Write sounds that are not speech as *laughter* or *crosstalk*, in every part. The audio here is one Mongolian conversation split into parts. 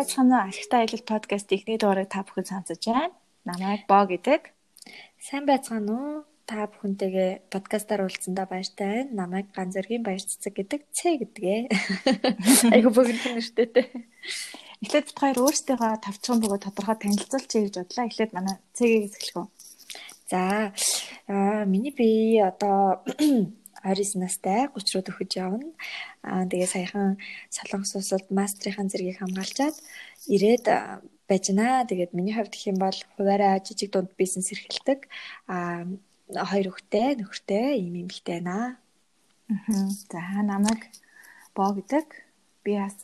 байцгаана уу? Ашигтай аялал подкаст ихний дугаарыг та бүхэн сонсож байна. Намайг Боо гэдэг. Сайн байцгаана уу? Та бүхэнтэйгээ подкастаар уулзсандаа баяртай байна. Намайг Ганзэргийн баяр цэцэг гэдэг Ц гэдгээ. *laughs* Айгу бүгд нэртэйтэй. Эхлээд бид хоёр өөрсдөө тавчхан бөгөөд тодорхой танилцуулчих гэж бодлоо. Эхлээд манай Цэгийг эхлэх үү? За, аа миний би одоо 29 настай 30 руу төхөж явна. Аа тэгээ саяхан Солонгос улсад мастрийн зэргийг хамгаалчаад ирээд байж байна. Тэгээд миний хувьд гэх юм бол хуваараа жижиг дунд бизнес эрхэлдэг. Аа хоёр хүүхдээ, нөхөртэй ийм юм ихтэй байна. Аа. За намайг боо гэдэг. Би бас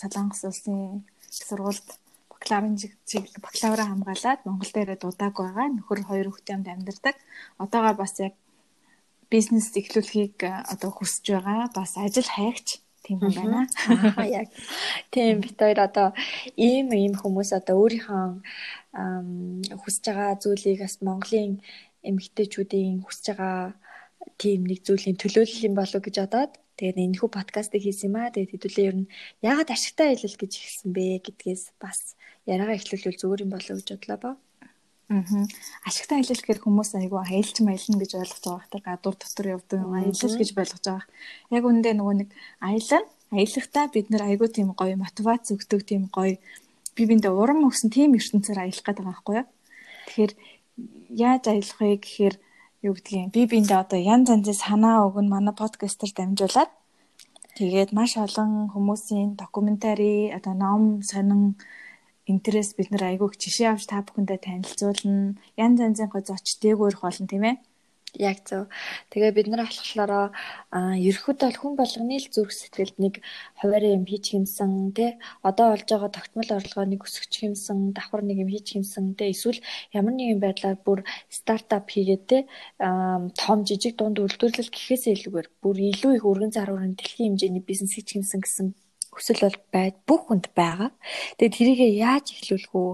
Солонгос улсын сургуульд бакалаврын чиг бакалавра хамгаалаад Монгол дээрээ дудааг байгаа. Нөхөр хоёр хүүхдээ хамт амьдардаг. Одоогоор бас яг бизнес эхлүүлэхийг одоо хүсэж байгаа. Бас ажил хайгч тийм юм байна. Аа яг тийм бит хоёр одоо ийм ийм хүмүүс одоо өөрийнхөө хүсэж байгаа зүйлийг бас Монголын эмэгтэйчүүдийн хүсэж байгаа тийм нэг зүйлийн төлөөлөл юм болов гэж бодоод тэгээд энэ хүү подкастыг хийсэн юм аа. Тэгээд хэдүүлээ ер нь яагаад ашигтай аялал гэж хэлсэн бэ гэдгээс бас яриагаа эхлүүлвэл зүгээр юм болов гэж бодлоо ба. Аа. Ашигтай аялал гэхээр хүмүүс айгүй аялч маялна гэж ойлгож байгаа хэрэг гадуур дотор явдаг юм аялал гэж ойлгож байгаа. Яг үүндээ нөгөө нэг аялал аялахдаа бид нэр айгүй тийм гоё мотивац өгдөг тийм гоё би биндээ урам өгсөн тийм ертөнцөөр аялах гэдэг байгаа байхгүй юу. Тэгэхээр яаж аялах вэ гэхээр юу гэдгийг би биндээ одоо янз янзын санаа өгн манай подкастер дамжуулаад тэгээд маш олон хүмүүсийн докюментари одоо ном сонин интерес бид нар айгүйх жишээ авч та бүхэндээ танилцуулна. Янз янзын гоо зоч дээгүүрх болно тийм ээ. Яг зөв. Тэгээ бид нар болохоор аа ерөөд бол хүн болгоны л зүрх сэтгэлд нэг хуваарь юм хийж хэмсэн тий одоо болж байгаа тогтмол орлогооныг өсгөж хэмсэн давхар нэг юм хийж хэмсэн тий эсвэл ямар нэгэн байдлаар бүр стартап хийгээд тий том жижиг дунд үйлдвэрлэл гэхээсээ илүүгээр бүр илүү их өргөн зарварын дэлхийн хэмжээний бизнес хийж хэмсэн гэсэн хүсэл бол байд бүх хүнд байгаа. Тэгээд тэрийгээ яаж эхлүүлэх үү?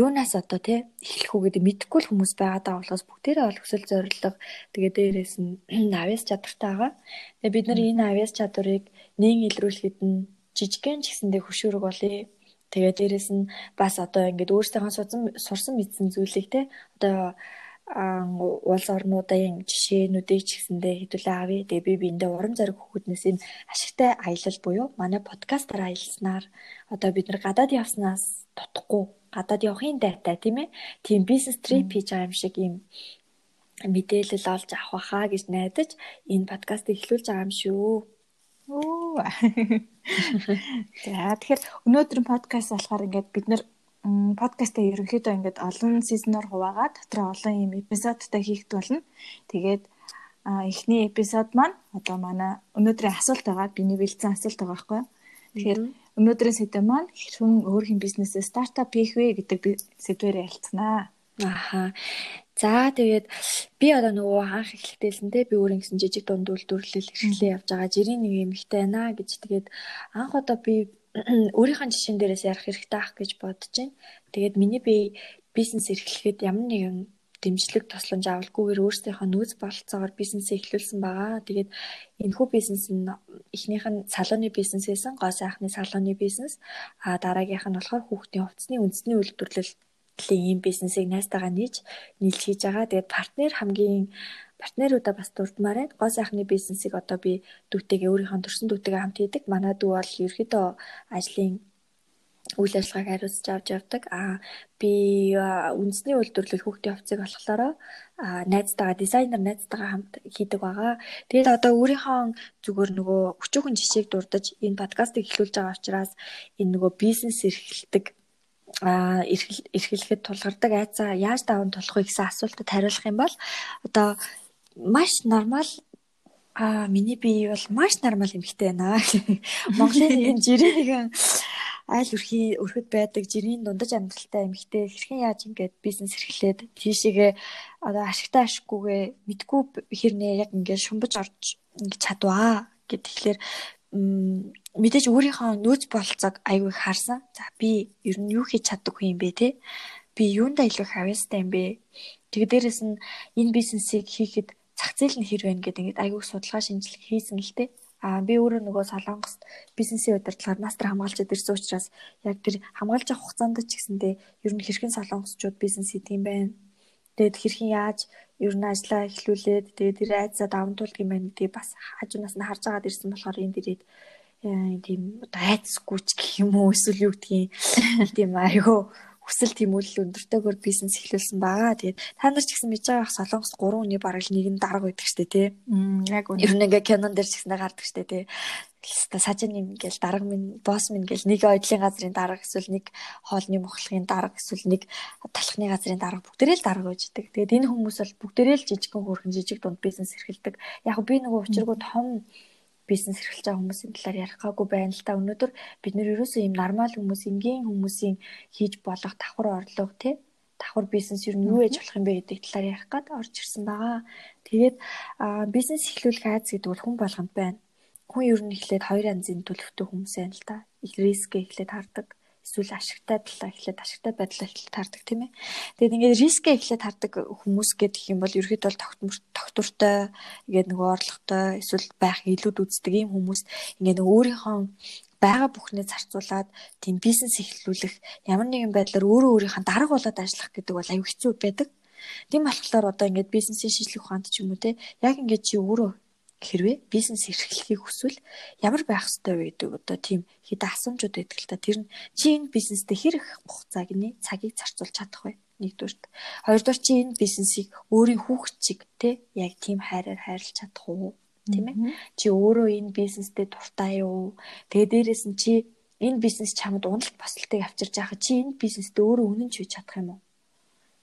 Юунаас одоо тий эхлэх үү гэдэг мэдэхгүй л хүмүүс байгаа даа болохоос бүгдээрээ бол хүсэл зорилго тэгээд дээрээс нь *clears throat* авьяас чадвартай байгаа. Тэгээд бид нар энэ авьяас чадварыг нээн илрүүлэхэд нь жижигхэн ч гэсэндээ хөшөөрөг болъё. Тэгээд дээрэс нь бас одоо ингээд өөрсдийнхөө сурсан мэдсэн зүйлийг те одоо улс орнуудын жишээнүүдийг ч гэсэндээ хэдүүлээ авъя. Тэгээ би биэндээ урам зориг хөхөднөөс энэ ашигтай аялал буюу манай подкастаар аялснаар одоо бид нар гадаад явснаас дутхгүй гадаад явахын дайтай тийм ээ. Тийм бизнес трип хийж байгаа юм шиг юм мэдээлэл олж авах хаа гэж найдаж энэ подкастыг эхлүүлж байгаа юм шүү. Оо. *laughs* За тэгэхээр өнөөдрийн подкаст болохоор ингээд бид нар подкастаа ерөнхийдөө ингээд олон сизноор хуваагаад дотроо олон юм эпизодтай хийх болно. Тэгээд эхний эпизод маань одоо манай өнөөдрийн асуулт байгаа. Биний бэлдсэн асуулт байгаа байхгүй юу? Тэгэхээр өнөөдрийн сэдэв маань хүн өөрхийн бизнесээ стартап хийх вэ гэдэг сэдвээр ялцганаа. Аха. За тэгээд би одоо нөгөө анх эхлэлтэйсэн те би өөр ингэсэн жижиг дунд үйлдвэрлэл хэрэглээ явж байгаа. Жирийн нэг юм ихтэй байна гэж тэгээд анх одоо би *clears throat* өөрийнхөө жишээн дээрээс ярих хэрэгтэй ах гэж бодож байна. Тэгээд миний би бизнес эрхлэхэд ямар нэгэн дэмжлэг тусламж авалгүйгээр өөрсдийнхөө нөөц бололцоогоор бизнесээ эхлүүлсэн байгаа. Тэгээд энэхүү бизнес нь эхнийх нь салууны бизнес байсан, гоо сайхны салууны бизнес. А дараагийнх нь болохоор хүүхдийн хувцсны үндэсний үйлдвэрлэлийн ийм бизнесийг найстайгаа нийж нийлж хийж байгаа. Тэгээд партнер хамгийн партнеруудаа бас дурдмаар байна. Гоо сайхны бизнесийг одоо би дүүтэйгээ өөрийнхөө төрсэн дүүтэйгээ хамт хийдэг. Манай дүү бол ерөөдөө ажлын үйл ажиллагааг хариуцж авч явдаг. Аа би үндэсний үйлдвэрлэл хүүхдийн хувцсыг болохоор найзтайгаа дизайнер найзтайгаа хамт хийдэг байгаа. Тэгээд одоо өөрийнхөө зүгээр нөгөө өчүүхэн жишээг дурдж энэ подкастыг эхлүүлж байгаа учраас энэ нөгөө бизнес эрхэлдэг а эрхлэхэд тулгардаг айцаа яаж даван тулах вэ гэсэн асуултад хариулах юм бол одоо маш нормал а миний бие бол маш нормал эмэгтэй байна. *laughs* Монголын энэ жирийн айл өрхий өрхөд байдаг жирийн дундаж амьдралтай эмэгтэй хэрхэн яаж ингээд бизнес эрхлээд тийшээгээ одоо ашигтай ашиггүйгээ мэдгүй хэрнээ яг ингээд шумбаж орж ингээд чадваа гэд тэгэхээр мэдээж өөрийнхөө нөөц бололцоог айгүй харсан. За би ер нь юу хийж чаддаггүй юм бэ те? Би юундаа илүү хавьяастай юм бэ? Тэгээ дээрэс нь энэ бизнесийг хийхэд зах зээл нь хэр байна гэдэг ингээд айгүй судалгаа шинжилгээ хийсэн л те. Аа би өөрөө нөгөө Солонгост бизнесийн удирдлагаар мастер хамгаалчид ирсэн учраас яг тэр хамгаалж авах хугацаанд ч гэсэндээ ер нь хэрхэн солонгосчууд бизнес хийдэг юм байна. Тэгээд хэрхэн яаж ер нь ажлаа эхлүүлээд тэгээд тэр айцаа даван туулдаг юм байна гэдгийг бас хажуунаас нь харж агаад ирсэн болохоор энд ирээд э, тийм одоо айцгүйч гэх юм уу эсвэл юу гэдгийг тийм айгаа хүсэл тэмүүлэл өндөртэйгээр бизнес эхлүүлсэн байгаа. Тэгээд та нар ч гэсэн мэдж байгаа Солонгос 3 хүний бараг нэг нь дарга байдаг штэ тий. Яг үнэ. Ер нь ингээ кинон дээр ч гэсэн гардаг штэ тий. Хэвээ сажин юм ингээл дарга минь босс минь ингээл нэг ойдлын газрын дарга эсвэл нэг хоолны мохлохын дарга эсвэл нэг талхны газрын дарга бүгдээрээ л дарга үйждэг. Тэгээд энэ хүмүүс бол бүгдээрээ л жижигхэн хөрхэн жижиг дунд бизнес эрхэлдэг. Яг би нөгөө учиргүй том бизнес эрхэлж байгаа хүмүүсийн талаар ярих гаагүй байна л та. Өнөөдөр бид нэр ерөөсөө ийм нормал хүмүүс, энгийн хүмүүсийн хийж болох давхар орлого тий давхар бизнес ер нь юу ээж болох юм бэ гэдэг талаар ярих гад орж ирсэн байгаа. Тэгээд бизнес эхлүүлэх айц гэдэг бол хүн болгонд байна. Хүн ер нь эхлээд хоёр янзын төлөвтэй хүмүүс байна л та. Их рискээ эхлээд хардаг эсвэл ашигтай талаа эхлээд ашигтай байдлаа эхлээд хардаг тийм ээ. Тэгээд ингээд рискээ эхлээд хардаг хүмүүс гэдэг юм бол ерөөд бол тогтвортой ингээд нөгөө орлоготой эсвэл байх илүүд үздэг юм хүмүүс ингээд өөрийнхөө байгаа бүхнээ зарцуулаад тийм бизнес эхлүүлэх ямар нэгэн байдлаар өөрөө өөрийнхөө дарга болоод ажиллах гэдэг бол аюу хэцүү байдаг. Тийм болохоор одоо ингээд бизнесийн шийдлэх ухаанд ч юм уу те яг ингээд чи өөрөө хэрвээ бизнес эрхлэхийг хүсвэл ямар байх ёстой вэ гэдэг одоо тийм хэдэн асуумжууд байдаг л та. Тэр нь чи энэ бизнестэй хэр их хугацааг нэ цагийг зарцуулж чадах вэ? Нэгдүгürt. Хоёрдугаар чи энэ бизнесийг өөрийн хүүхэд чиг те яг тийм хайраар хайрлаж чадах уу? Тийм ээ. Чи өөрөө энэ бизнестэй дуртай юу? Тэгээ дээрэс нь чи энэ бизнес чамд уналт босолтыг авчирж байхад чи энэ бизнестэй өөрөө үнэн ч хийж чадах юм уу?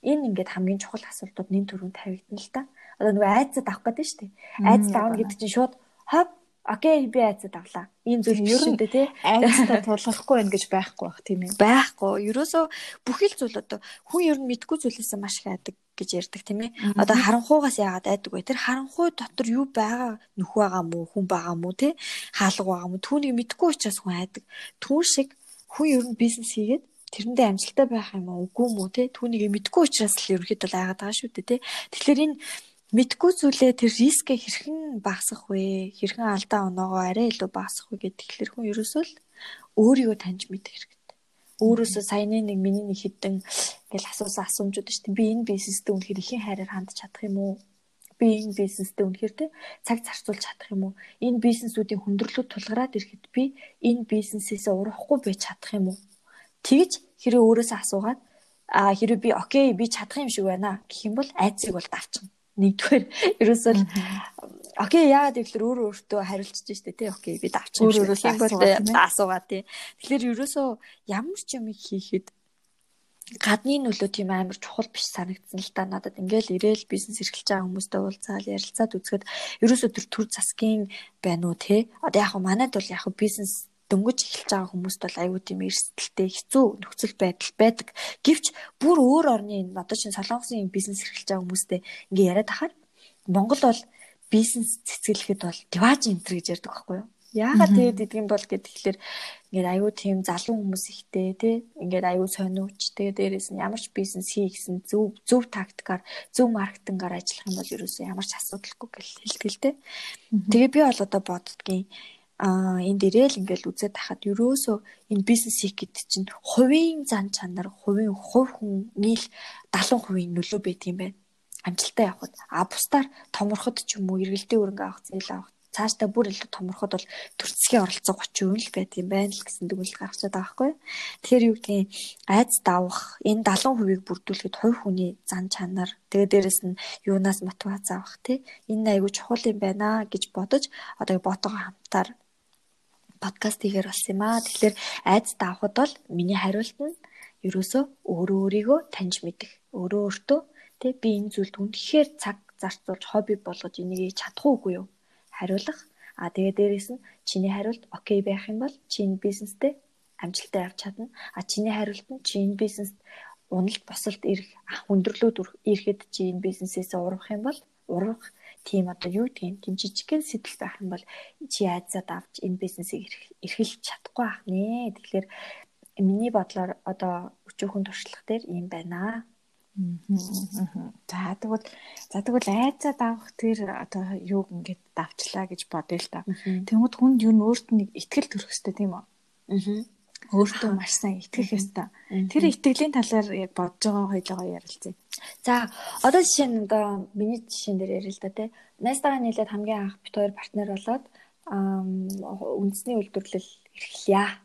Энэ ингээд хамгийн чухал асуултууд нэн төрөнд тавигдана л та одоо нөгөө айцад авах гэдэг нь шүү дээ. Айц давна гэдэг чинь шууд хав Окей би айцад авлаа. Ийм зүйл ер нь тий айцтай тулгахгүй байх гэж байхгүй бах тийм ээ. Байхгүй. Ерөөсөө бүхэл зүйл одоо хүн ер нь мэдгүй зүйлээс маш их айдаг гэж ярьдаг тийм ээ. Одоо харанхуугаас яагаад айдаг вэ? Тэр харанхуй дотор юу байгаа нөх байгаа мó хүн байгаа мó тий хаалга байгаа мó түүнийг мэдгүй учраас хүн айдаг. Түүн шиг хүн ер нь бизнес хийгээд тэрэндээ амжилттай байх юм уу үгүй мүү те түүнийг мэдгүй учраас л ерөөхдөө айгаад байгаа шүү дээ те тэгэхээр энэ мэдгүй зүйлээ тэр рискээ хэрхэн багасгах вэ? Хэрхэн алдаа оноогоо арай илүү багасгах вэ гэдэг тэгэхээр хүн ерөөсөө л өөрийгөө таньж мэдэх хэрэгтэй. Өөрөөсөө саяны нэг миний нэг хідэн ингээл асуусан асуумжууд шүү дээ. Би энэ бизнестэй үнэхээр ихэн хайраар хандж чадах юм уу? Би энэ бизнестэй үнэхээр те цаг зарцуулж чадах юм уу? Энэ бизнесүүдийн хүндрэлүүд тулгараад ирэхэд би энэ бизнесээс урахгүй байж чадах юм уу? Тэгж хэрэв өөрөөсөө асуугаад а хэрэв би окей би чадах юм шиг байна гэх юм бол айцыг бол давчихна нэгдүгээр *laughs* ерөөсөө окей яагаад гэвэл өөрөө өөртөө хариулчих штэ тий. Окей би давчих өөр өөрөөс юм бол асуугаа тий. Тэгэхээр ерөөсөө ямар ч юм хийхэд гадны нөлөө тийм амар чухал биш санагдсан л та. Надад ингээл ирээл бизнес эрхэлж байгаа хүмүүстэй уулзаал ярилцаад үзэхэд ерөөсөө төр төр засгийн байна уу те одоо яг хөө манайд бол яг хөө бизнес дөнгөж эхэлж байгаа хүмүүст бол аюу тийм эрсдэлтэй хэцүү нөхцөл байдал байдаг. Гэвч бүр өөр орны одоо чинь солонгосын бизнес эрхэлж байгаа хүмүүстэй ингээ яриад ахаар Монгол бол бизнес цэцгэлэхэд бол диваж энтер гэж ярьдаг байхгүй юу? Яагаад тэгээд идэгэн бол гэд тэгэхээр ингээд аюу тийм залуу хүмүүс ихтэй тий ингээд аюу сониуч тэгээд дээрэс нь ямар ч бизнес хий гэсэн зөв зөв тактикаар зөв маркетингаар ажиллах юм бол ерөөсөө ямар ч асуудалгүй гэл хэлдэг л тий. Тэгээ би бол одоо боддгийн а энэ дээрээ л ингээл үзээд тахад ерөөсөө энэ бизнес хийх гэдэг чинь хувийн зан чанар, хувийн хувь хүний л 70% нөлөө байдаг юм байна. Амжилтаа явахд. А бусдаар томорход ч юм уу эргэлтийн өрөнгө авах, зээл авах цаашдаа бүр илүү томорход бол төрцгийн оролцоо 30% л байт юм байна л гэсэн дүгнэлт гаргачаад байгаа байхгүй. Тэгэхээр юу гэдгийг айц давах энэ 70%-ийг бүрдүүлэхэд хувь хүний зан чанар тэгээ дээрэс нь юунаас мотивац авах тий энэ айгүй чухал юм байна гэж бодож одоо ботогоо хамтаар подкаст хийгэр болсон юм аа. Тэгэхээр айц давхад бол миний хариулт нь ерөөсөө өөрөө өөрийгөө таньж мэдэх. Өөрөө өөртөө тэг би энэ зүйлд үнэхээр цаг зарцуулж хобби болгож энийг чадах уугүй юу? Хариулах. А тэгээ дээрэс нь чиний хариулт окей байх юм бол чи энэ бизнестэй амжилттай явж чадна. А чиний хариулт нь чи энэ бизнест уналт босолт ирэх хүндрэлүүд ирэхэд чи энэ бизнесээс урах юм бол урах тийм одоо юу гэдгийг тийм жижигхэн сэтэл байх юм бол чи айцаад авч энэ бизнесийг эрхэлж чадахгүй ах нэ. Тэгэхээр миний бодлоор одоо өчүүхэн туршлага дээр юм байна. За тэгвэл за тэгвэл айцаа давах тэр одоо юу ингээд давчлаа гэж бодъё л та. Тэнгүүд хүнд юу нөөрт нэг ихтгэл төрөх хэрэгтэй тийм үү? Аа. Өөртөө маш сайн итгэх ёстой. Тэр итгэлийн талаар яг бодож байгаа хоёлоо ярилцъя. За одоо жишээ нь одоо миний жишээн дээр ярил л да тий. Найстайгаа нийлээд хамгийн анх бит хоёр партнер болоод үндэсний үйлдвэрлэл эрхлэе.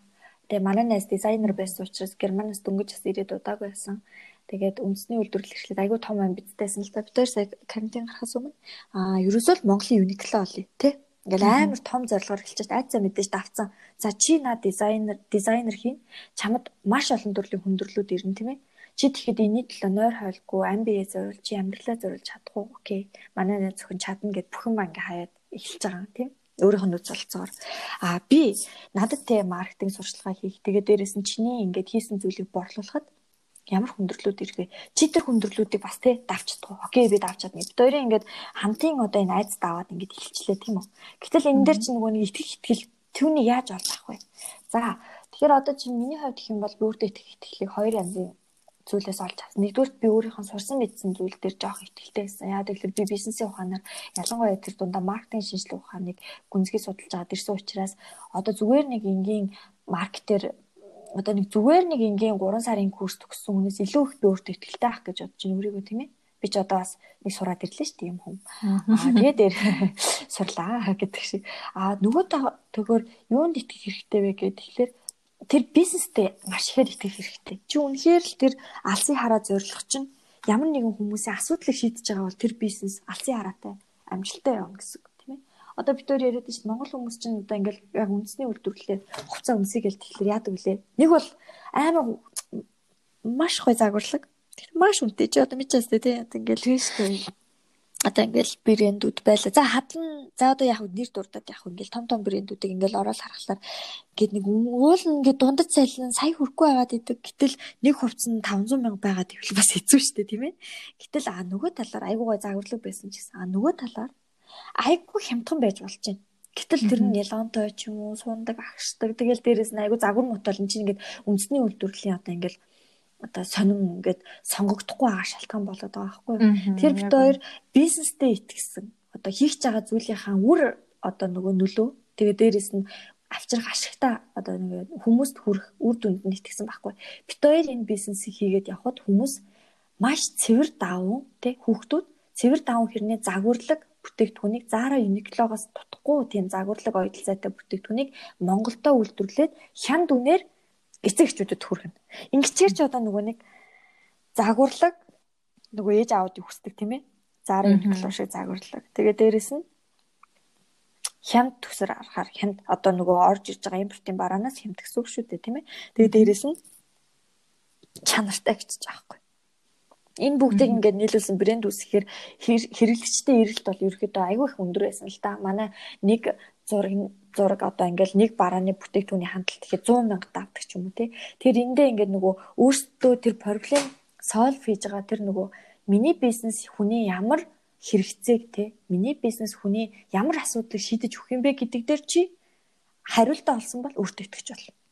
Тэгээ манай найз дизайнер байсан учраас Германаас дөнгөж бас ирээд удаагүй байсан. Тэгээд үндэсний үйлдвэрлэл эрхлээд айгүй том амбицтайсэн л та. Бид хоёр сая карантин гарахаас өмнө аа ерөөсөө л Монголын Uniqlo олъё тий. Ингээл амар том зорилгоор эхэлчихэж айцаа мэдээж давцсан. За чи наа дизайнер дизайнер хийн. Чамд маш олон төрлийн хүндрэлүүд ирнэ тийм ээ. Чи тэгэхэд энэний төлөө нойр хойлгүй амбие зориул чи амьдралаа зориулж чадахгүй. Окей. Манай нэ зөвхөн чадна гэд бүхэн банк хаяад эхэлж байгаа юм тийм өөрийнх нь үз болцоогоор а би надад те маркетинг сурчлагаа хийх тэгээ дээрэс нь чиний ингээд хийсэн зүйлийг борлуулахад ямар хүндрэлүүд ирвэ. Чи тэр хүндрэлүүдийг бас те давчдаг. Окей би давчаад нэг. Бид хоёрын ингээд хамтын одоо энэ айц даваад ингээд эхэлчлээ тийм үү. Гэтэл энэ дээр чи нөгөө нэг итгэх итгэл түүнийг яаж олж авах вэ? За тэгэхээр одоо чи миний хувьд гэх юм бол бүрдээ итгэх итгэлийг хоёр янзын зүйлээс олж авсан. Нэгдүгээр би өөрийнхөө сурсан мэдсэн зүйл дээр жоох ихтэй байсан. Яа тэгэхээр би бизнесийн ухаанаар ялангуяа тэр дундаа маркетинг шинжилгээ ухааныг гүнзгий судалж аваад ирсэн учраас одоо зүгээр нэг энгийн маркетер одоо нэг зүгээр нэг ингийн 3 сарын курс төгссөн хүнээс илүү их би өөртөө ихтэй ах гэж бодож байна өөрийгөө тийм ээ би ч одоо бас нэг сураад ирлээ шүү дээ юм хүм. Аа тэгээд дээр *laughs* сурлаа гэдэг шиг. Аа нөгөө төгөөр юунд итгэх хэрэгтэй вэ гэдэг тэгэхээр тэр бизнестэй маш ихээр итгэх хэрэгтэй. Чи үнэхээр л тэр алсын хараа зорилго чинь ямар нэгэн хүмүүсийн асуудлыг шийдэж байгаа бол тэр бизнес алсын хараатай амжилттай явна гэсэн одоо бид өөр яриад чинь Монгол хүмүүс чинь одоо ингээл яг үндэсний үйлдвэрлэлээ хувцас өмсөйг л тэгэхээр яадаг вүлээ. Нэг бол амар маш гой загварлаг. Тэр маш үнэтэй чи одоо мэдчихсэн тий одоо ингээл тийштэй одоо ингээл брэндүүд байла. За хадлан за одоо яг нэр дурдаад яг ингээл том том брэндүүдийг ингээл ороод харахаар гээд нэг уул ингээд дундад цайлан сая хүрхгүй байгаад идэг. Гэтэл нэг хувцс нь 500 мянга байгаад ивэл бас хэцүү шүү дээ тийм ээ. Гэтэл а нөгөө талаар айгуугай загварлаг байсан ч гэсэн а нөгөө талаар айгүй хямдхан байж болж байна. Гэтэл тэр нь ялгаантай ч юм уу сундаг агшдаг. Тэгэл дээрэс нь айгүй загвар мутал энэ чинь ингээд үндэсний үйлдвэрлэлийн одоо ингээд одоо сонин ингээд сонгогдохгүй байгаа шалтгаан болоод байгаа байхгүй. Тэр бид хоёр бизнестэй итгэсэн. Одоо хийх байгаа зүйлийнхаа үр одоо нөгөө нөлөө тэгээ дээрэс нь авчрах ашигтай одоо нэг хүмүүст хүрэх үр дүнд нь итгэсэн байхгүй. Бид хоёр энэ бизнесийг хийгээд явхад хүмүүс маш цэвэр даван тий хүүхдүүд цэвэр даван хэрнээ загварлаг бүтээгдэхүүнийг Zara Uniqlo-гоос тутахгүй тийм загварлаг ойдол зайтай бүтээгдэхүүнийг Монголдо үйлдвэрлээд хян дүнээр эцэг эхчүүдэд хүргэнэ. Ингэчээр ч одоо нөгөө нэг загварлаг нөгөө ээж аавд хүсдэг тийм ээ. Zara Uniqlo шиг загварлаг. Тэгээ дээрэс нь хямд төсөр арахаар хямд одоо нөгөө орж ирж байгаа импортын бараанаас хямд гэсэн үг шүү дээ тийм ээ. Тэгээ дээрэс нь чанартай гэж байгаа байхгүй. Энэ бүгдийг ингээд нийлүүлсэн брэнд үүсгэхээр хэрэглэгчтэй эрэлт бол ерөөхдөө айгүй их өндөр байсан л да. Манай нэг зураг зураг одоо ингээл нэг барааны бүтээгдэхүүний хандлт ихэд 100 мянга давдаг ч юм уу тий. Тэр эндээ ингээд нөгөө өөрсдөө тэр проблем solve хийж байгаа тэр нөгөө миний бизнес хүний ямар хэрэгцээг тий миний бизнес хүний ямар асуудлыг шийдэж өгөх юм бэ гэдэг дээр чи хариултаа олсон бол өөртөө итгэж болно.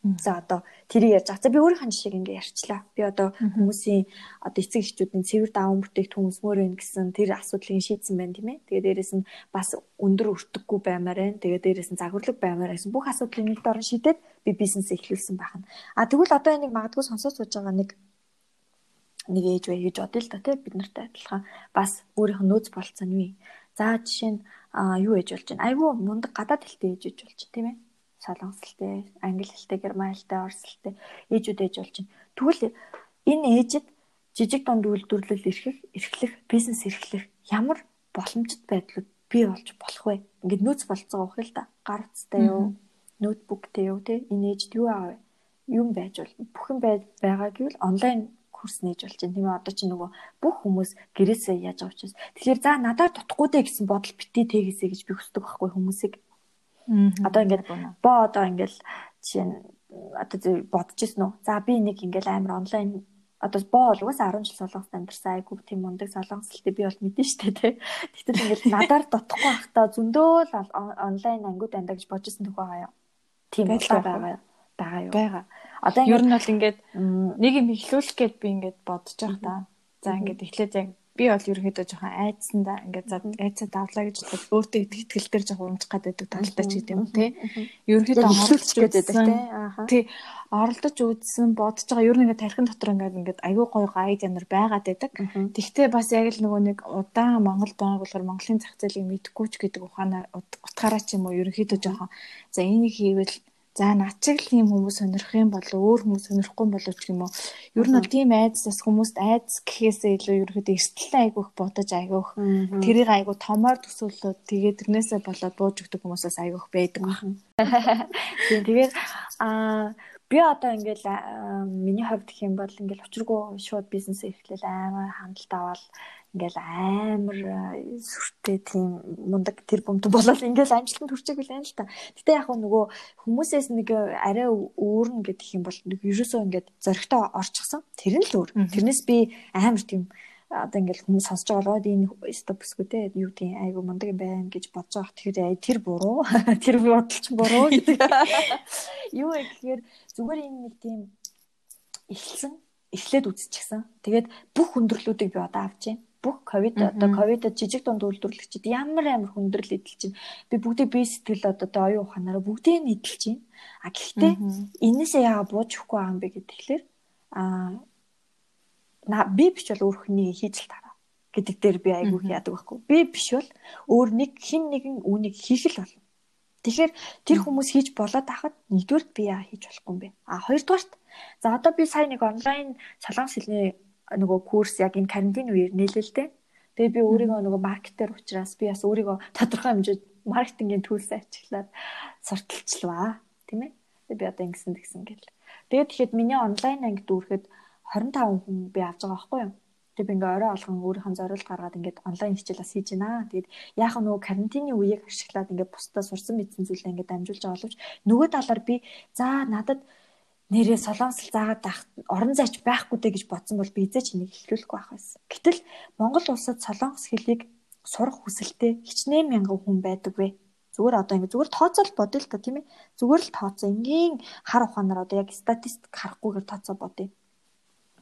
За одоо тэрийг ярьж байгаа. За би өөрийнхөө жишээг ингээ ярьчлаа. Би одоо хүмүүсийн одоо эцэг эхчүүдийн цэвэр даван бүтээгдэхүүн хүнсмөр байна гэсэн тэр асуудлыг шийдсэн байна тийм ээ. Тэгээ дээрэс нь бас өндөр өртөггүй баймаар байна. Тэгээ дээрэс нь загварлаг баймаар гэсэн бүх асуудлыг нэг дорн шийдээд би бизнес эхлүүлсэн байна. А тэгвэл одоо энийг магадгүй сонсож сууж байгаа нэг нэг ээж бай гэж бодъё л да тий бид нартай адилхан бас өөрийнх нь нөөц болцсон юу. За жишээ нь юу ээж болж байна. Айгүй мундаг гадаад хэлтэй ээж болж тийм ээ солонгос хэлтэй, англи хэлтэй, герман хэлтэй, орос хэлтэй ээжүүд ээж болж байна. Тэгвэл энэ ээжид жижиг дунд үйлдвэрлэл эрхэх, эрхлэх, бизнес эрхлэх ямар боломжит байдлууд бий болж болох вэ? Ингээд нөөц болцоо авах л да. Гар утастай юу? Ноутбуктэй юу те? Энэ ээжд юу аав? Юм байж бол бүхэн байгаа гэвэл онлайн курс нээж болж байна. Тийм одоо чи нөгөө бүх хүмүүс гэрээсээ яаж авч байна. Тэгэхээр за надаар тутахгүй дээ гэсэн бодол битээ тэгээсэй гэж би хүсдэг байхгүй хүмүүсийг. Одоо ингээд боо одоо ингээд жишээ нь одоо бодож ирсэн үү? За би нэг ингээд амар онлайн одоо боо бол угаасаа 10 жил солонгост амьдарсан айгуу тийм мундаг солонгослтэй би бол мэдэн штэ тий. *laughs* Тэгтэл ингээд надаар дотохгүй байхдаа зөндөө л онлайн ангиуд андаа гэж бодож ирсэн төхөө байгаа юу? Тийм байгаа байгаа юу? Байгаа. Одоо ер нь бол ингээд нэг юм ихлүүлэх гээд би ингээд бодож байгаа та. За ингээд эхлээд яг би бол ерөнхийдөө жоохон айдсандаа ингээд айцаа давлаа гэж бодоод өөртөө идэх итгэл дээр жоохон унжих гадаг талтай ч гэдэг юм тий. Ерөнхийдөө оролдож байдаг тий. Оролдож үзсэн бодож байгаа ер нь ингээд тархин дотор ингээд ингээд аюу гой гайд ямар байгаад байдаг. Тэгтээ бас яг л нөгөө нэг удаан Монгол байгааг болохоор Монголын зах зээлийг мэдхгүй ч гэдэг ухаанаар утгаараа ч юм уу ерөнхийдөө жоохон за энийг хийвэл За над чиг л ийм хүмүүс сонирх юм бол өөр хүмүүс сонирхгүй болов ч юм уу. Ер нь бол тийм айдас хүмүүст айдас гэхээсээ илүү ерөөдөө эрсдэлтэй айгүйх бодож айгүйх. Тэрийг айгүй томоор төсөөлөд тэгээд тэрнээсээ болоод бууж өгдөг хүмүүсээс айгүйх байдаг байна. *laughs* Тийм тэгээд аа би одоо ингээл миний хувьд гэх юм бол ингээл учиргүй шууд бизнес эрхлэл амар хандлт аваад ингээл амар сүртэй тийм мундаг тэр бомтон болол ингээл амжилтанд хүрчээг үлэн л та. Гэтэ яг нөгөө хүмүүсээс нэг арай өөрнө гэдэг юм бол нэг ерөөсөө ингээд зөрөгтэй орчихсон. Тэр нь л өөр. Тэрнээс би амар тийм одоо ингээл хүмүүс сонсож байгаа бол энэ стоп бүсгүй те юу тийм айгу мундаг юм байна гэж бодож байгаа. Тэгэхээр тэр буруу. *laughs* Тэр бодолч буруу гэдэг. *laughs* Юу гэхээр зүгээр энэ нэг тийм эхэлсэн эхлээд үзчихсэн. Тэгээд бүх хүндрэлүүдийг би одоо авч байна бүх ковид одоо ковидод жижиг дунд үйлдвэрлэгчид ямар амар хүндрэл эдэлж байна. Би бүгдийг бие сэтгэл одоо тэ оюун ухаанаараа бүгдийг нь эдэлж байна. А гэхдээ энээсээ яага бууж өгөхгүй байгаа юм бэ гэхэлэр а на би биш бол өөр хүний хийж л тараа гэдэг дээр би айгүй яадаг байхгүй. Би биш бол өөр нэг хин нэгэн үүнийг хийх л болно. Тэгэхээр тэр хүмүүс хийж болоод тахад нэгдүгürt би яа хийж болохгүй юм бэ? А хоёрдугаарт за одоо би сая нэг онлайн солонгос хэлний нөгөө курс яг энэ карантин үеэр нээлэлтэй. Тэгээ би өөрийгөө нөгөө маркетер учраас би бас өөрийгөө тодорхой хэмжээд маркетингийн төлс ачиглаад сурталчлаа. Тийм ээ. Тэгээ би одоо ингэсэн тэгсэн гэл. Тэгээд тэгэхэд миний онлайн анги дүүрэхэд 25 хүн би авч байгаа байхгүй юу? Тэгээ би ингээ орой алган өөрийнхөө зорилт гаргаад ингээд онлайн хичээл бас хийж байна. Тэгээд яахаа нөгөө карантины үеийг ашиглаад ингээд бусдаа сурсан мэдсэн зүйлээ ингээд дамжуулж байгаа боловч нөгөө талаар би за надад нэрээ солонгосл заагаад байх орон зайч байхгүй дэ гэж бодсон бол би эзэж энийг эхлүүлэхгүй байх байсан. Гэтэл Монгол улсад солонгос хэлийг сурах хүсэлтэй хичнээн мянган хүн байдаг вэ? Зүгээр одоо ингэ зүгээр тооцоол бодъё л та тийм ээ. Зүгээр л тооцоо. Энгийн хар ухаанаар одоо яг статистик харахгүйгээр тооцоо бодъё.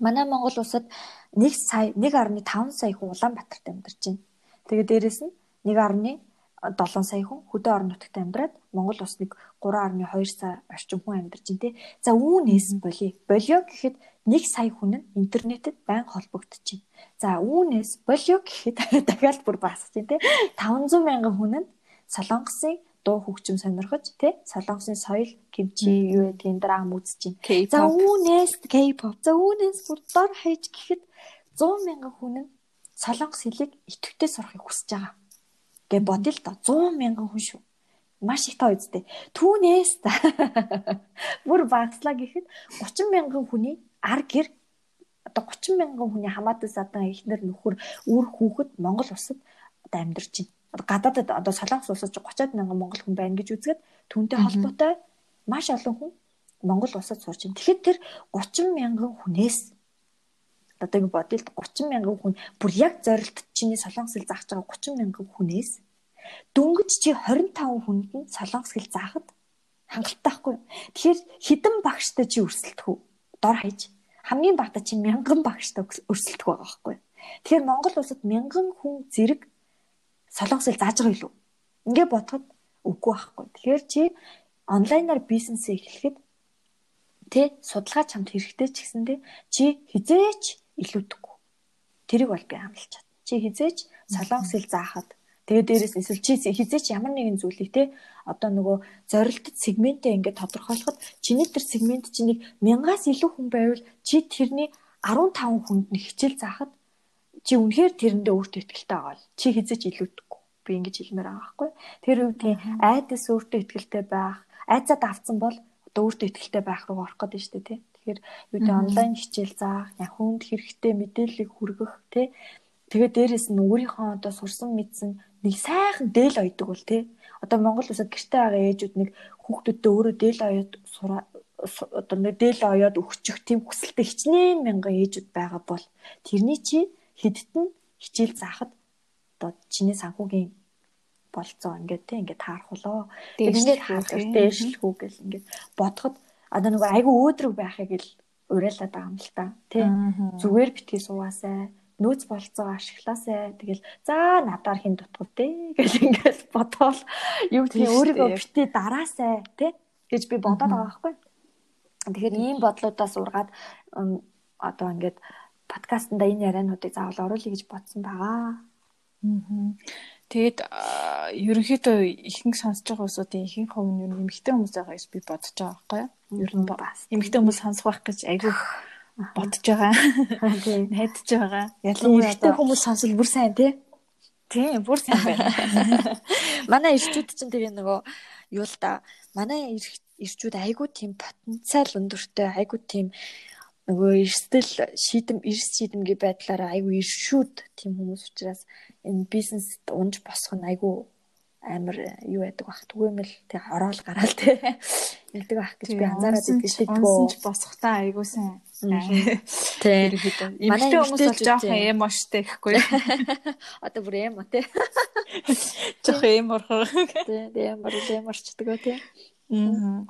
Манай Монгол улсад 1 сая 1.5 сая хүн Улаанбаатарт амьдарч байна. Тэгээ дээрэс нь 1.1 7 сая хүн хөдөө орон нутагт амьдраад Монгол улс нэг 3.2 сая орчим хүн амьдарч байна те. За үүнээс болиё. Болио гэхэд 1 сая хүн нь интернетэд байн холбогдож байна. За үүнээс болио гэхэд *laughs* дахиад бүр басж байна те. 500 мянган хүн нь Солонгосын дуу хөгжим сонирхож тий солонгосын соёл кимчи юу гэдгийг драм үзэж байна. За үүнээс K-pop. За үүнээс бүр дор хаяж гэхэд 100 мянган хүн нь солонгос хэлийг идэвхтэй сурахыг хүсэж байгаа гэ бодъё л доо 100 мянган хүн шүү. Маш их тоо үстэй. Түүнээс *laughs* бүр багслаа гэхэд 30 мянган хүний ар гэр одоо 30 мянган хүний хамаатан садан ихнэр нөхөр үр хүүхэд Монгол улсад одоо амьдарч байна. Гадаадад одоо Солонгос улсад 30 мянган монгол хүн байна гэж үзгээд түүнтэй холбоотой маш олон хүн Монгол улсад сурч байна. Тэгэхэд тэр 30 мянган хүнээс одоо ингэ бодъё л 30 мянган хүн бүр яг зорилт чиний солонгос хэл заах байгаа 30 мянган хүнээс дөнгөж чи 25 хүнд нь солонгос хэл заахад хангалттай байхгүй. Тэгэхээр хідэн багштай чи өрсөлдөх үү? Дор хаяж хамгийн багтаа чи мянган багштай өрсөлдөх байгаа байхгүй. Тэгэхээр Монгол улсад мянган хүн зэрэг солонгос хэл зааж байгаа юу? Ингээ бодоход үгүй байхгүй. Тэгэхээр чи онлайнаар бизнес эхлэхэд тэ судалгаа чамд хэрэгтэй ч гэсэндээ чи хизээч илүүдэхгүй. Тэрийг бол би амлаж чад. Чи хизээч солонгос хэл заахад тэгээ дээрээс эсвэл чи хизээч ямар нэгэн зүйлийг те одоо нөгөө зорилттой сегментээ ингээд тодорхойлоход чиний тэр сегмент чинийг мянгаас илүү хүн байвал чи тэрний 15 хүнд нь хичээл заахад чи үнэхээр тэрэндээ өөртөө ихтэй байгаа л. Чи хизээч илүүдэхгүй. Би ингэж хэлмээр байгаа байхгүй. Тэр үед айдас өөртөө ихтэй байх айцад авцсан бол одоо өөртөө ихтэй байх руу орох гэдэг нь шүү дээ тий Тэгэхээр юу дэ онлайн хичээл заах, яг хүнд хэрэгтэй мэдээллийг хүргэх тий. Тэгээд дээрэс нь өөрийнхөө одоо сурсан мэдсэн нэг сайхан дээл ойдог бол тий. Одоо Монгол улсад гэртээ байгаа ээжүүд нэг хүүхдүүдтэй өөрөө дээл оёд сураа одоо нэг дээл оёод өгчих тийм хүсэлтэй хичнээн мянган ээжүүд байгаа бол тэрний чи хэдтэн хичээл заахад одоо чиний санхүүгийн болцоо ингээд тий ингээд таарах болоо. Тэгээд ингээд хаалт дээшлэх үү гэл ингээд бодоход одоо нөгөө айгүй өөдрөг байхыг л уриалаад байгаа юм л та. Тэ. Зүгээр битгий суугаасай нөөц болцоо ашиглаасай. Тэгэл за надаар хин дутгав дээ *laughs* гэж ингээд бодоол юу гэх өөрийгөө битээ дараасай тий гэж би бодоод байгаа байхгүй. Тэгэхээр ийм бодлуудаас ургаад одоо ингээд подкастнда энэ яриануудыг заавал оруулъя гэж бодсон байгаа. Аа. Тэгэд ерөнхийдөө ихэнх сонсож байгаа хүмүүсийн ихэнх хувь нь эмэгтэй хүмүүс байгаа гэж би бодож байгаа байхгүй юу? Ер нь бас эмэгтэй хүмүүс сонсох байх гэж айгүй бодож байгаа. Тийм найдаж байгаа. Ялангуяа эмэгтэй хүмүүс сонсвол бүр сайн тий. Тийм бүр сайн байна. *laughs* Манай ирчүүд чинь тэгээ нөгөө юу л да манай ирчүүд айгүй тийм потенциал өндөртэй айгүй тийм нөгөө эрсдэл шийдэм эрс шийдэмгийн байдлаараа айгүй иршүүд тийм хүмүүс учраас энэ бизнест унж босох нь айгүй амар юу байдаг бах түгээмэл тэг хороол гараал тэг *laughs* яддаг бах гэж би анзаараад шүү дээ унсанч босохтаа сайн *laughs* Тэг. Эмэгтэй хүмүүс бол жоохон эм оштой гэхгүй. *laughs* Одоо бүр эм тий. Жоохон эм орхоо. Тий, эм ор эм орчдөг тий. Аа.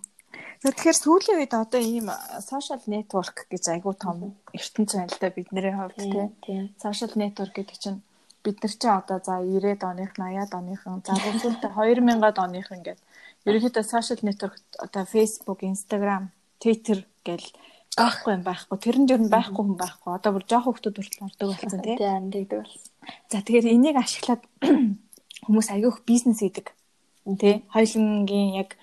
Тэгэхээр сүүлийн үед одоо ийм social network гэж айгүй том ертөнц байна л да бидний хувьд тий. Social network гэдэг чинь бид нар чинь одоо за 90-ад оных 80-ад оныхон за сүүлдээ 2000-ад оных ингээд ерөнхийдөө social network одоо Facebook, Instagram, Twitter гэл байхгүй юм байхгүй. Тэрэнд ер нь байхгүй хүн байхгүй. Одоо бүр жоох хүмүүс хүртэл ордог болсон тий. Тийм тэгдэг болсон. За тэгэхээр энийг ашиглаад *clears throat* хүмүүс аяguх бизнес хийдэг. Тий. Хоёлынгийн яг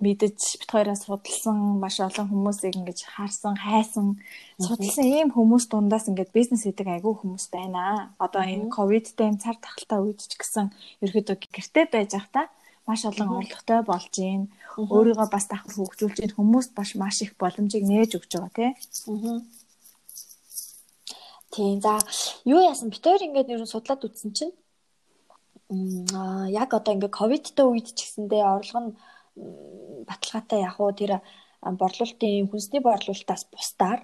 мэдэж бит хоёроос судалсан маш олон хүмүүсийг ингэж харсан, хайсан, судалсан ийм хүмүүс дундаас ингэж бизнес хийдэг айгүй хүмүүс байна. Одоо энэ ковидтэй цар тахалтай үед ч гэсэн ерөөдөө гэртээ байж байхдаа маш олон орлоготой болж гин. Өөрийгөө бас давхар хөгжүүлж гин хүмүүст бас маш их боломжийг нээж өгч байгаа тий. Тийм. За юу яасан бит хоёр ингээд ер нь судлаад үзсэн чинь аа яг одоо ингээд ковидтой үед ч гэсэндээ орлого нь баталгаатай яг уу тэр борлуулалтын хүнсний борлуулалтаас бусдаар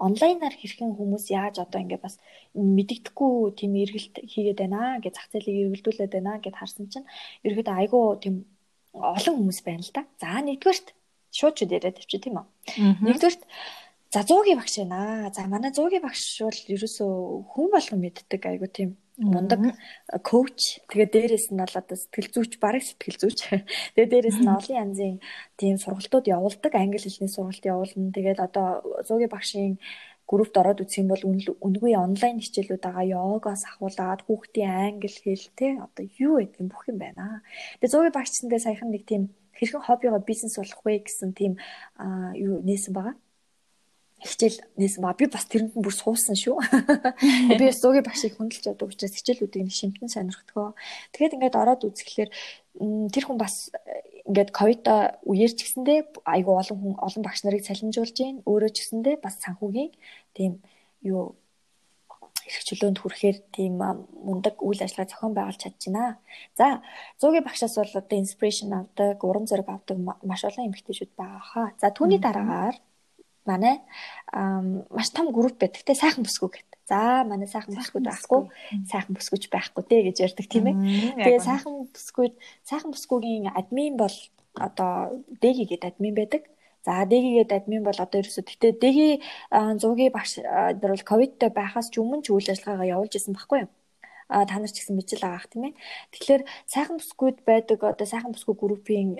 онлайнаар хэрхэн хүмүүс яаж одоо ингээ бас мэддэхгүй тийм эргэлт хийгээд байна гэж зах зээлийг эргэлдүүлээд байна гэд харсан чинь ерөөдөө айгүй тийм олон хүмүүс байна л да. За нэгдүгээрт шууд ч яриад тавьчих тийм үү. Нэгдүгээрт за 100-ийн багш байна. За манай 100-ийн багш бол ерөөсөө хүн болгон мэддэг айгүй тийм мундаг коуч. Тэгээд дээрэс нь бол одоо сэтгэл зүйч бараг сэтгэл зүйч. *laughs* Тэгээд дээрэс нь олон янзын тийм сургалтууд явуулдаг англи хэлний сургалт явуулна. Тэгээд одоо зуугийн багшийн группт ороод үзэх юм бол үнгүй онлайн хичээлүүд байгаа йогоос ахуулаад хүүхдийн англи хэл те одоо юу гэдэг бүх юм байна. Тэгээ зуугийн багчсандээ саяхан нэг тийм хэрхэн хоббигоо бизнес болох вэ гэсэн тийм юу нээсэн байгаа хичээл нээсэн ба би бас тэрэнд нь бүр суусан шүү. *laughs* Би бас зуугийн багшийг хүндэлж яддаг учраас хичээлүүдийг нэг шимтэн сонирхдгоо. Тэгэхэд ингээд ороод үзэхлээр тэр хүн бас ингээд ковидо үеэр ч гэсэндээ айгүй олон хүн олон багш нарыг салинжуулж гин өөрөө ч гэсэндээ бас санхүүгийн тийм юу эрх чөлөөнд хүрэхээр тийм мундаг үйл ажиллагаа зохион байгуулж чадчихна. За, зуугийн багшаас бол одоо инспирэшн авдаг, уран зориг авдаг маш олон эмэгтэйчүүд байгаа хаа. За, түүний дараагаар манай маш том групп байдаг те сайхан бүсгүй гэдэг. За манай сайхан бүсгүүд байхгүй сайхан бүсгүйч байхгүй те гэж ярьдаг тийм ээ. Тэгээ сайхан бүсгүйд сайхан бүсгүйгийн админ бол одоо дэги гэдэг админ байдаг. За дэgiгээд админ бол одоо ерөөсө гэтээ дэги зуугийн багш нар бол ковидтэй байхаас ч өмнө ч үйл ажиллагаагаа явуулж исэн байхгүй юу? а та нар ч гэсэн мэдчихэл байгаа х тийм ээ. Тэгэхээр сайхан бүсгүйд байдаг одоо сайхан бүсгүй группийн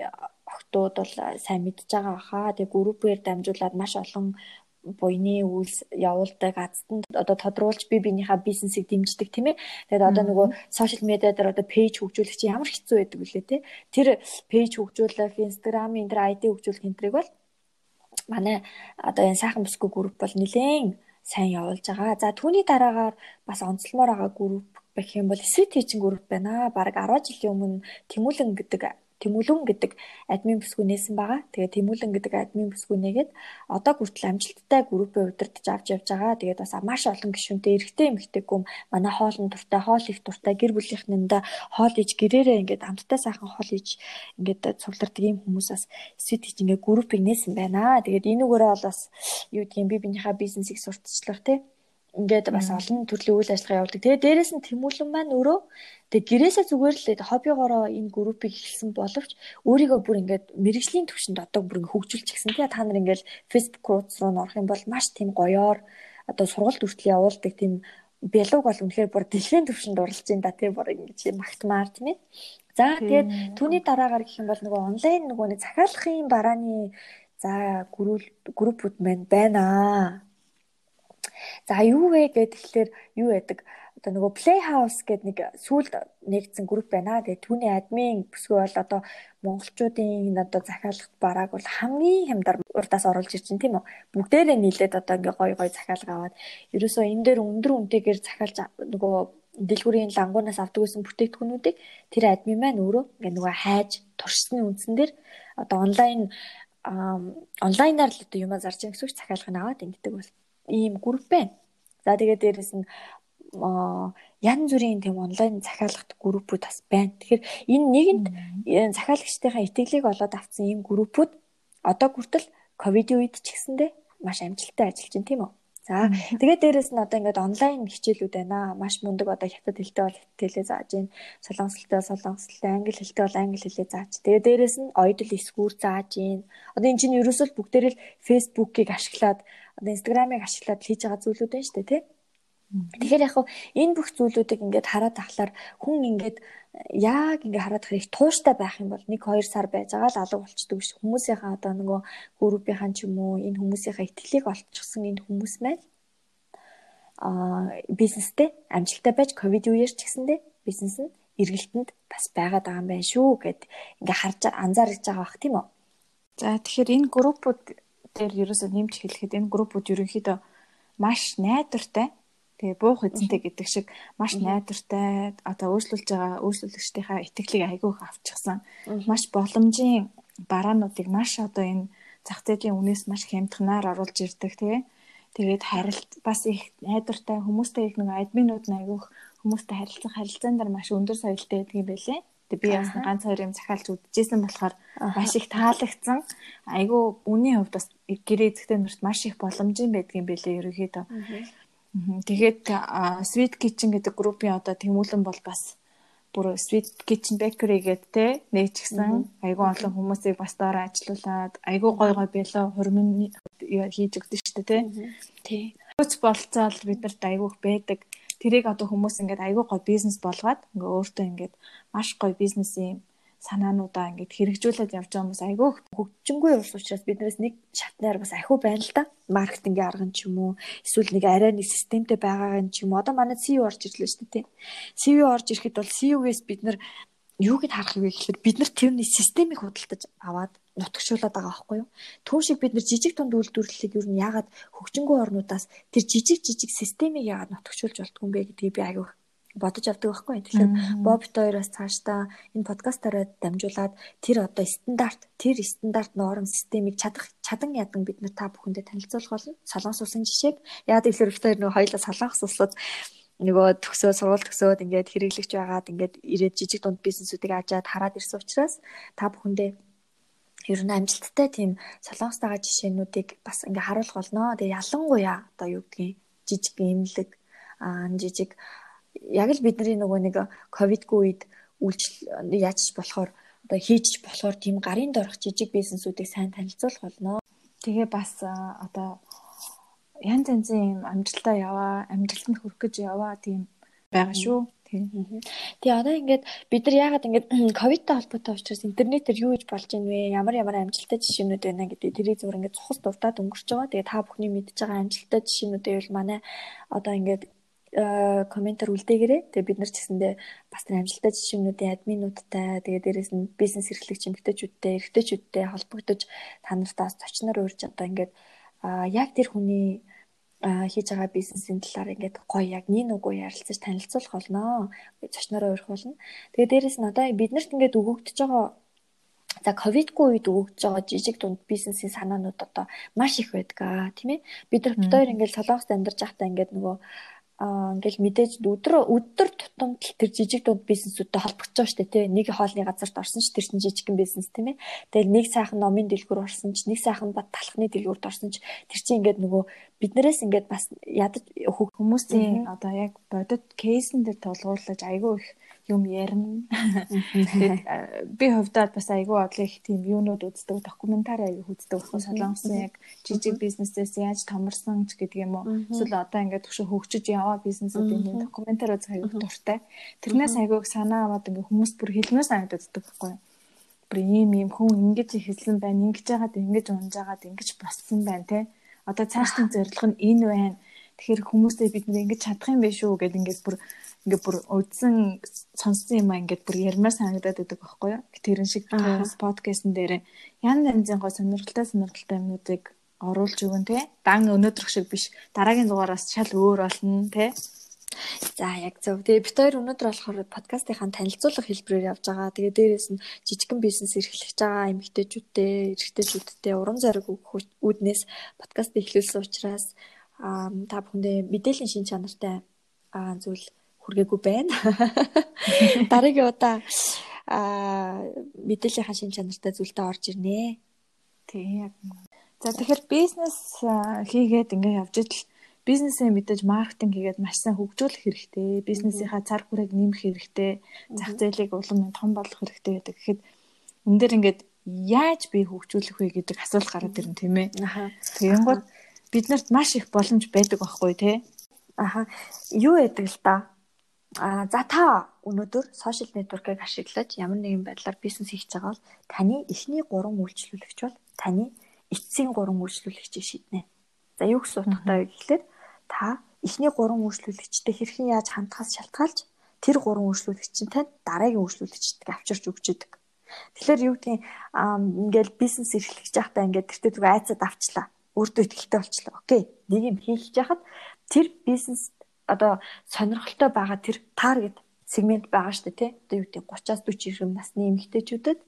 охтууд бол сайн мэдж байгаа хаа. Тэгээ группээр дамжуулаад маш олон буйны үйлс явуулдаг азтанд одоо тодруулж би биенийхээ бизнесийг дэмждэг тийм ээ. Тэгээд одоо нөгөө сошиал медиа дээр одоо пэйж хөгжүүлэх чинь ямар хэцүү байдаг вүлээ те. Тэр пэйж хөгжүүлэх, инстаграмын тэр айди хөгжүүлэх энтрийг бол манай одоо энэ сайхан бүсгүй групп бол нэлээд сайн явуулж байгаа. За түүний дараагаар бас онцлмоор байгаа групп гэх юм бол Sweet Teaching групп байна. Бараг 10 жилийн өмнө Тэмүүлэн гэдэг Тэмүүлэн гэдэг админ бүсгүй нээсэн байгаа. Тэгээ Тэмүүлэн гэдэг админ бүсгүй нээгээд одоо хүртэл амжилттай группээ удирдах авч явж байгаа. Тэгээд бас маш олон гишүүнтэй эрэгтэй эмэгтэй гүм манай хоолн дуртай, хоол их дуртай, гэр бүлийнхнээндээ хоол иж гэрээрээ ингээд амттай сайхан хоол иж ингээд цуглардаг юм хүмүүсээс эсвэт хийж ингээд группийг нээсэн байна. Тэгээд энүүгээрээ бол бас юу гэдгийг би бинийхээ бизнесийг сурталчлах тий ингээд бас олон төрлийн үйл ажиллагаа явуулдаг. Тэгээ дээрэс нь тэмүүлэн маань өөрөө тэгээ гэрээсээ зүгээр л хоббигоороо энэ группийг эхэлсэн боловч өөрийгөө бүр ингээд мэрэгжлийн төвшөнд одоо бүр хөгжүүлчих гэсэн. Тэгээ та нар ингээд Facebook хуудас руу орох юм бол маш тийм гоёор одоо сургалт хүртэл явуулдаг тийм бэлуг бол үнэхээр бүр дэлхийн төвшөнд уралж ин да тийм бүр ингэж магтмаар тийм ээ. За тэгээд түүний дараагаар гэх юм бол нөгөө онлайн нөгөө нэг захиалгын барааны за группүүд маань байна аа За юу вэ гэд тэгэхээр юу байдаг? Одоо нөгөө Playhouse гэдэг нэг сүүлд нэгдсэн групп байна. Тэгээ түүний админ бүсгүй бол одоо монголчуудын одоо захиалгад барааг бол хамгийн хямдар урдаас оруулж байна тийм үү? Бүгдээрээ нийлээд одоо ингээ гой гой захиалга аваад ерөөсөө энэ дээр өндөр үнэтэйгээр захиалж нөгөө дэлгүүрийн лангуунаас авдаг гэсэн бүтээгдэхүүнүүдийг тэр админ маань өөрөө ингээ нөгөө хайж туршсны үндсэн дээр одоо онлайн онлайнаар л одоо юмаа зарж байгаа гэсэн үг захиалгыг аваад ингэдэг бол ийм групп байна. За тэгээд дээрэс нь янз бүрийн тийм онлайн захиалгат группүүд бас байна. Тэгэхээр энэ нэгэнд захиалагчдынхаа итгэлийг олоод авсан ийм группүүд одоо хүртэл ковидын үед ч гэсэндээ маш амжилттай ажиллаж байна тийм үү? За тэгээд дээрэс нь одоо ингээд онлайн хичээлүүд байна. Маш мундаг одоо хятад хэлтэй бол хятад хэлээ зааж гин, солонгос хэлтэй бол солонгос хэлтэй, англи хэлтэй бол англи хэлээ зааж. Тэгээд дээрэс нь оюутал эсгүүр зааж гин. Одоо энэ чинь ерөөсөө бүгдээрээ л фэйсбүүкийг ашиглаад одоо инстаграмыг ашиглаад хийж байгаа зүйлүүд байна шүү дээ тий. Тэгэхээр яг энэ бүх зүйлүүдийг ингээд хараад тахлаар хүн ингээд яг ингээд хараад хэрэг тууштай байх юм бол 1 2 сар байж байгаа л алга болчдөг ш. Хүмүүсийнхаа одоо нөгөө группийнхан ч юм уу энэ хүмүүсийнхаа итгэлийг олчихсан энэ хүмүүс маань а бизнестэй амжилттай байж ковид үеэр ч гэсэндээ бизнес нь эргэлтэнд бас байгаад байгаа юм байна шүү гэд ингээ харж анзаарч байгаа бах тийм үү. За тэгэхээр энэ группууд дээр ерөөсөө нэмж хэлэхэд энэ группууд ерөнхийдөө маш найдвартай. Тэгээ буух эзэнтэй гэдэг шиг маш найдвартай одоо өөрчлөлж байгаа өөрчлөлөгчдийнхаа итгэлийг айгүйх авчихсан. Маш боломжийн бараануудыг маш одоо энэ зах зээлийн үнээс маш хямдханаар оруулж ирдэг тэгээ тэгээд харилт бас их найдвартай хүмүүстэй их нэг админууд айгүйх хүмүүстэй харилцах харилцаан дээр маш өндөр соёлтой байдаг юм байлээ Тэг би бас ганц хоёр юм захиалж үдчихсэн болохоор маш их таалагдсан. Айгу үнийн хувьд бас гэрээ эзэгтэй нарт маш их боломжийн байдгийн байлээ ерөөхдөө. Тэгээд Sweet Kitchen гэдэг группийн одоо тэмүүлэн бол бас бүр Sweet Kitchen Bakery гэдэг те гэсэн айгу олон хүмүүсийг бас доороо ажилуулад айгу гой гой бэло хормын хийж өгдөө шүү дээ те. Тий. Хүч болцоол бид нарт айгуух байдаг тэрийг одоо хүмүүс ингээд айгүй гой бизнес болгоод ингээ өөртөө ингээд маш гой бизнесийн санаануудаа ингээд хэрэгжүүлээд явж байгаа хүмүүс айгүй хөгжингүй ус учраас биднээс нэг шатнаар бас ахиу байна л да. Маркетингийн арга нь ч юм уу эсвэл нэг арай нэг системтэй байгаа нь ч юм. Одоо манай CEO орж ирлээ шүү дээ. CEO орж ирэхэд бол CEO-гээс бид нар юу гэд харах вэ гэхээр бид нар тэрний системийг худалдаж аваад нутагшуулаад байгаа байхгүй юу. Түүн шиг бид нар жижиг тунд үйлдвэрлэлийг юу нь яагаад хөгжингөө орнуудаас тэр жижиг жижиг системийг яагаад нутагшуулж болтгүй юм бэ гэдгийг би аягүй бодож авдаг байхгүй. Тэгэхээр Бобт хоёроос цаашдаа энэ подкастаараа дамжуулаад тэр одоо стандарт, тэр стандарт норм системийг чадах чадан ядан бид нар та бүхэндээ танилцуулах болно. Солонгос улсын жишээг яагаад гэвэл бид хоёр нөгөө хоёулаа солонгос улсууд нөгөө төгсөө сургууль төгсөөд ингээд хэрэглэгч байгаад ингээд ирээд жижиг дунд бизнесүүдийг ажаад хараад ирсэн учраас та бүхэндээ ер нь амжилттай тийм солонгос байгаа жишээнүүдийг бас ингээ харуулах болно. Тэгээ ялангуяа одоо юу гэдгийг жижиг имлэг аа жижиг яг л бидний нөгөө нэг ковидгүй үед үйлчлэл яаж болохоор одоо хийж болохоор тийм гарын дорох жижиг бизнесүүдийг сайн танилцуулах болно. Тэгээ бас одоо янз янзын амжилтаа яваа, амжилтанд хүрэх гэж яваа тийм байгаа шүү. Тэгээ одоо ингээд бид нар яагаад ингээд *clears throat* ковидтай холбоотой учраас интернетээр юу гэж болж ийн вэ? Ямар ямар амжилттай жишээнүүд байна гэдэг тэрийг зөвхөн ингээд цухас дуртаад өнгөрч байгаа. Тэгээ та бүхний мэдж байгаа амжилттай жишээнүүдээ бол манай одоо ингээд комментар үлдээгээрэй. Тэгээ бид нар ч гэсэндээ бас тэр амжилттай жишээнүүдийн админуудтай тэгээ дээрэс нь бизнес эрхлэгч эмэгтэйчүүдтэй, эрэгтэйчүүдтэй холбогдож та нартаас зочноор урьж одоо ингээд яг тэр хүний хийж байгаа бизнесийн талаар ингээд гоё яг нэг үгүй ярилцаж танилцуулах болно. Зочнороо урих болно. Тэгээ дээрэс нь одоо биднэрт ингээд өгөгдөж байгаа За ковидгүй үед өгөгдөж байгаа жижиг дунд бизнесийн санаанууд одоо маш их байдаг аа тийм ээ бид нар бит хоёр ингээд солонгост амьдарч байхдаа ингээд нөгөө ингээл мэдээж өдөр өдөр тутамд тэр жижиг дунд бизнесүүдтэй холбогдож байгаа шүү дээ тий. Нэг хоолны газарт орсон ч тэр чинь жижигхэн бизнес тийм ээ. Тэгэл нэг сайхан номын дэлгүүр орсон ч нэг сайхан бат талхны дэлгүүрт орсон ч тэр чинь ингээд нөгөө биднээс ингээд бас ядаж хүмүүсийн одоо яг бодит кейсэн дээр тулгуурлаж айгүй их юм ярина. Тэгээд би хувьдаа бас айгүй одлоо их тийм юунууд үздэг, докюментари айгүй үздэг болохоо солонгосон яг жижиг бизнесээс яаж томорсон ч гэдэг юм уу. Эсвэл одоо ингээд төгшө хөгжиж яваа бизнесүүдийн докюментари үзэх айгүй дуртай. Тэрнээс айгүй санаа аваад ингээд хүмүүс бүр хэлмээр санагдаад байхгүй юу? Бүр ийм ийм хүн ингэж ихэлсэн байна, ингэж яагаад ингэж унж агаад ингэж боссон байна те. Одоо цаашдын зорилго нь энэ байна. Тэгэхээр хүмүүстэй бид ингэж чадах юм биш үү гэд ингээд бүр ингээд бүр удсан сонссон юм аа ингээд бүр ярмаар санагдаад байдаг байхгүй юу. Тэрэн шиг подкастн дээр ян янзын гоо сонирхолтой сонирхолтой юмнуудыг оруулж өгөн те. Дан өнөөдрөх шиг биш. Дараагийн дугаараас шал өөр болно те. За яг зөв. Тэгээ бид хоёр өнөөдөр болохоор подкастынхаа танилцуулга хэлбэрээр явж байгаа. Тэгээ дээрээс нь жижигхэн бизнес эрхлэж байгаа эмэгтэйчүүдтэй, эрэгтэйчүүдтэй урам зориг өгөх үүднээс подкаст эхлүүлсэн учраас та бүхэндээ мэдээллийн шин чанартай зүйл хүргээгүй байна. *laughs* Дараагийн удаа аа мэдээллийн шин чанартай зүйлтэй орж ирнэ. Тий яг. За тэгэхээр бизнес хийгээд ингээд явж идэл бизнесээ мэдээж маркетинг хийгээд маш сайн хөгжүүлэх хэрэгтэй. Бизнесийнхаа цар хүрээг нэмэх хэрэгтэй. Зах зээлийг улам том болгох хэрэгтэй гэдэг. Тэгэхэд энэ дээр ингээд яаж би хөгжүүлэх вэ гэдэг асуулт гараад ирнэ тийм ээ. Тэгэнгүүт биднэрт маш их боломж байдаг байхгүй тий. Аха. Юу яадаг л да? А за та өнөөдөр сошиал нэтворкийг ашиглаж ямар нэгэн байдлаар бизнес хийж байгаа бол таны эхний 3 үйлчлүүлэгч бол таны эцсийн 3 үйлчлүүлэгчийг шийднэ. За юу гэсэн утгатай вэ гэхлээр та эхний 3 үйлчлүүлэгчтэй хэрхэн яаж хандхаас шалтгаалж тэр 3 үйлчлүүлэгч чинь танд дараагийн үйлчлүүлэгчтэйг авчирч өгч идэг. Тэгэхээр юу гэдгийг ингээл бизнес эрхлэж байхдаа ингээд тэртээ түг айцад авчлаа. Өөртөө ихтэй болчлаа. Окей. Нэг юм хийх яхад тэр бизнес одоо сонирхолтой байгаа тэр таргет сегмент байгаа шүү дээ тий. Одоо юу гэдэг 30-аас 40 иргэм насны эмэгтэйчүүдэд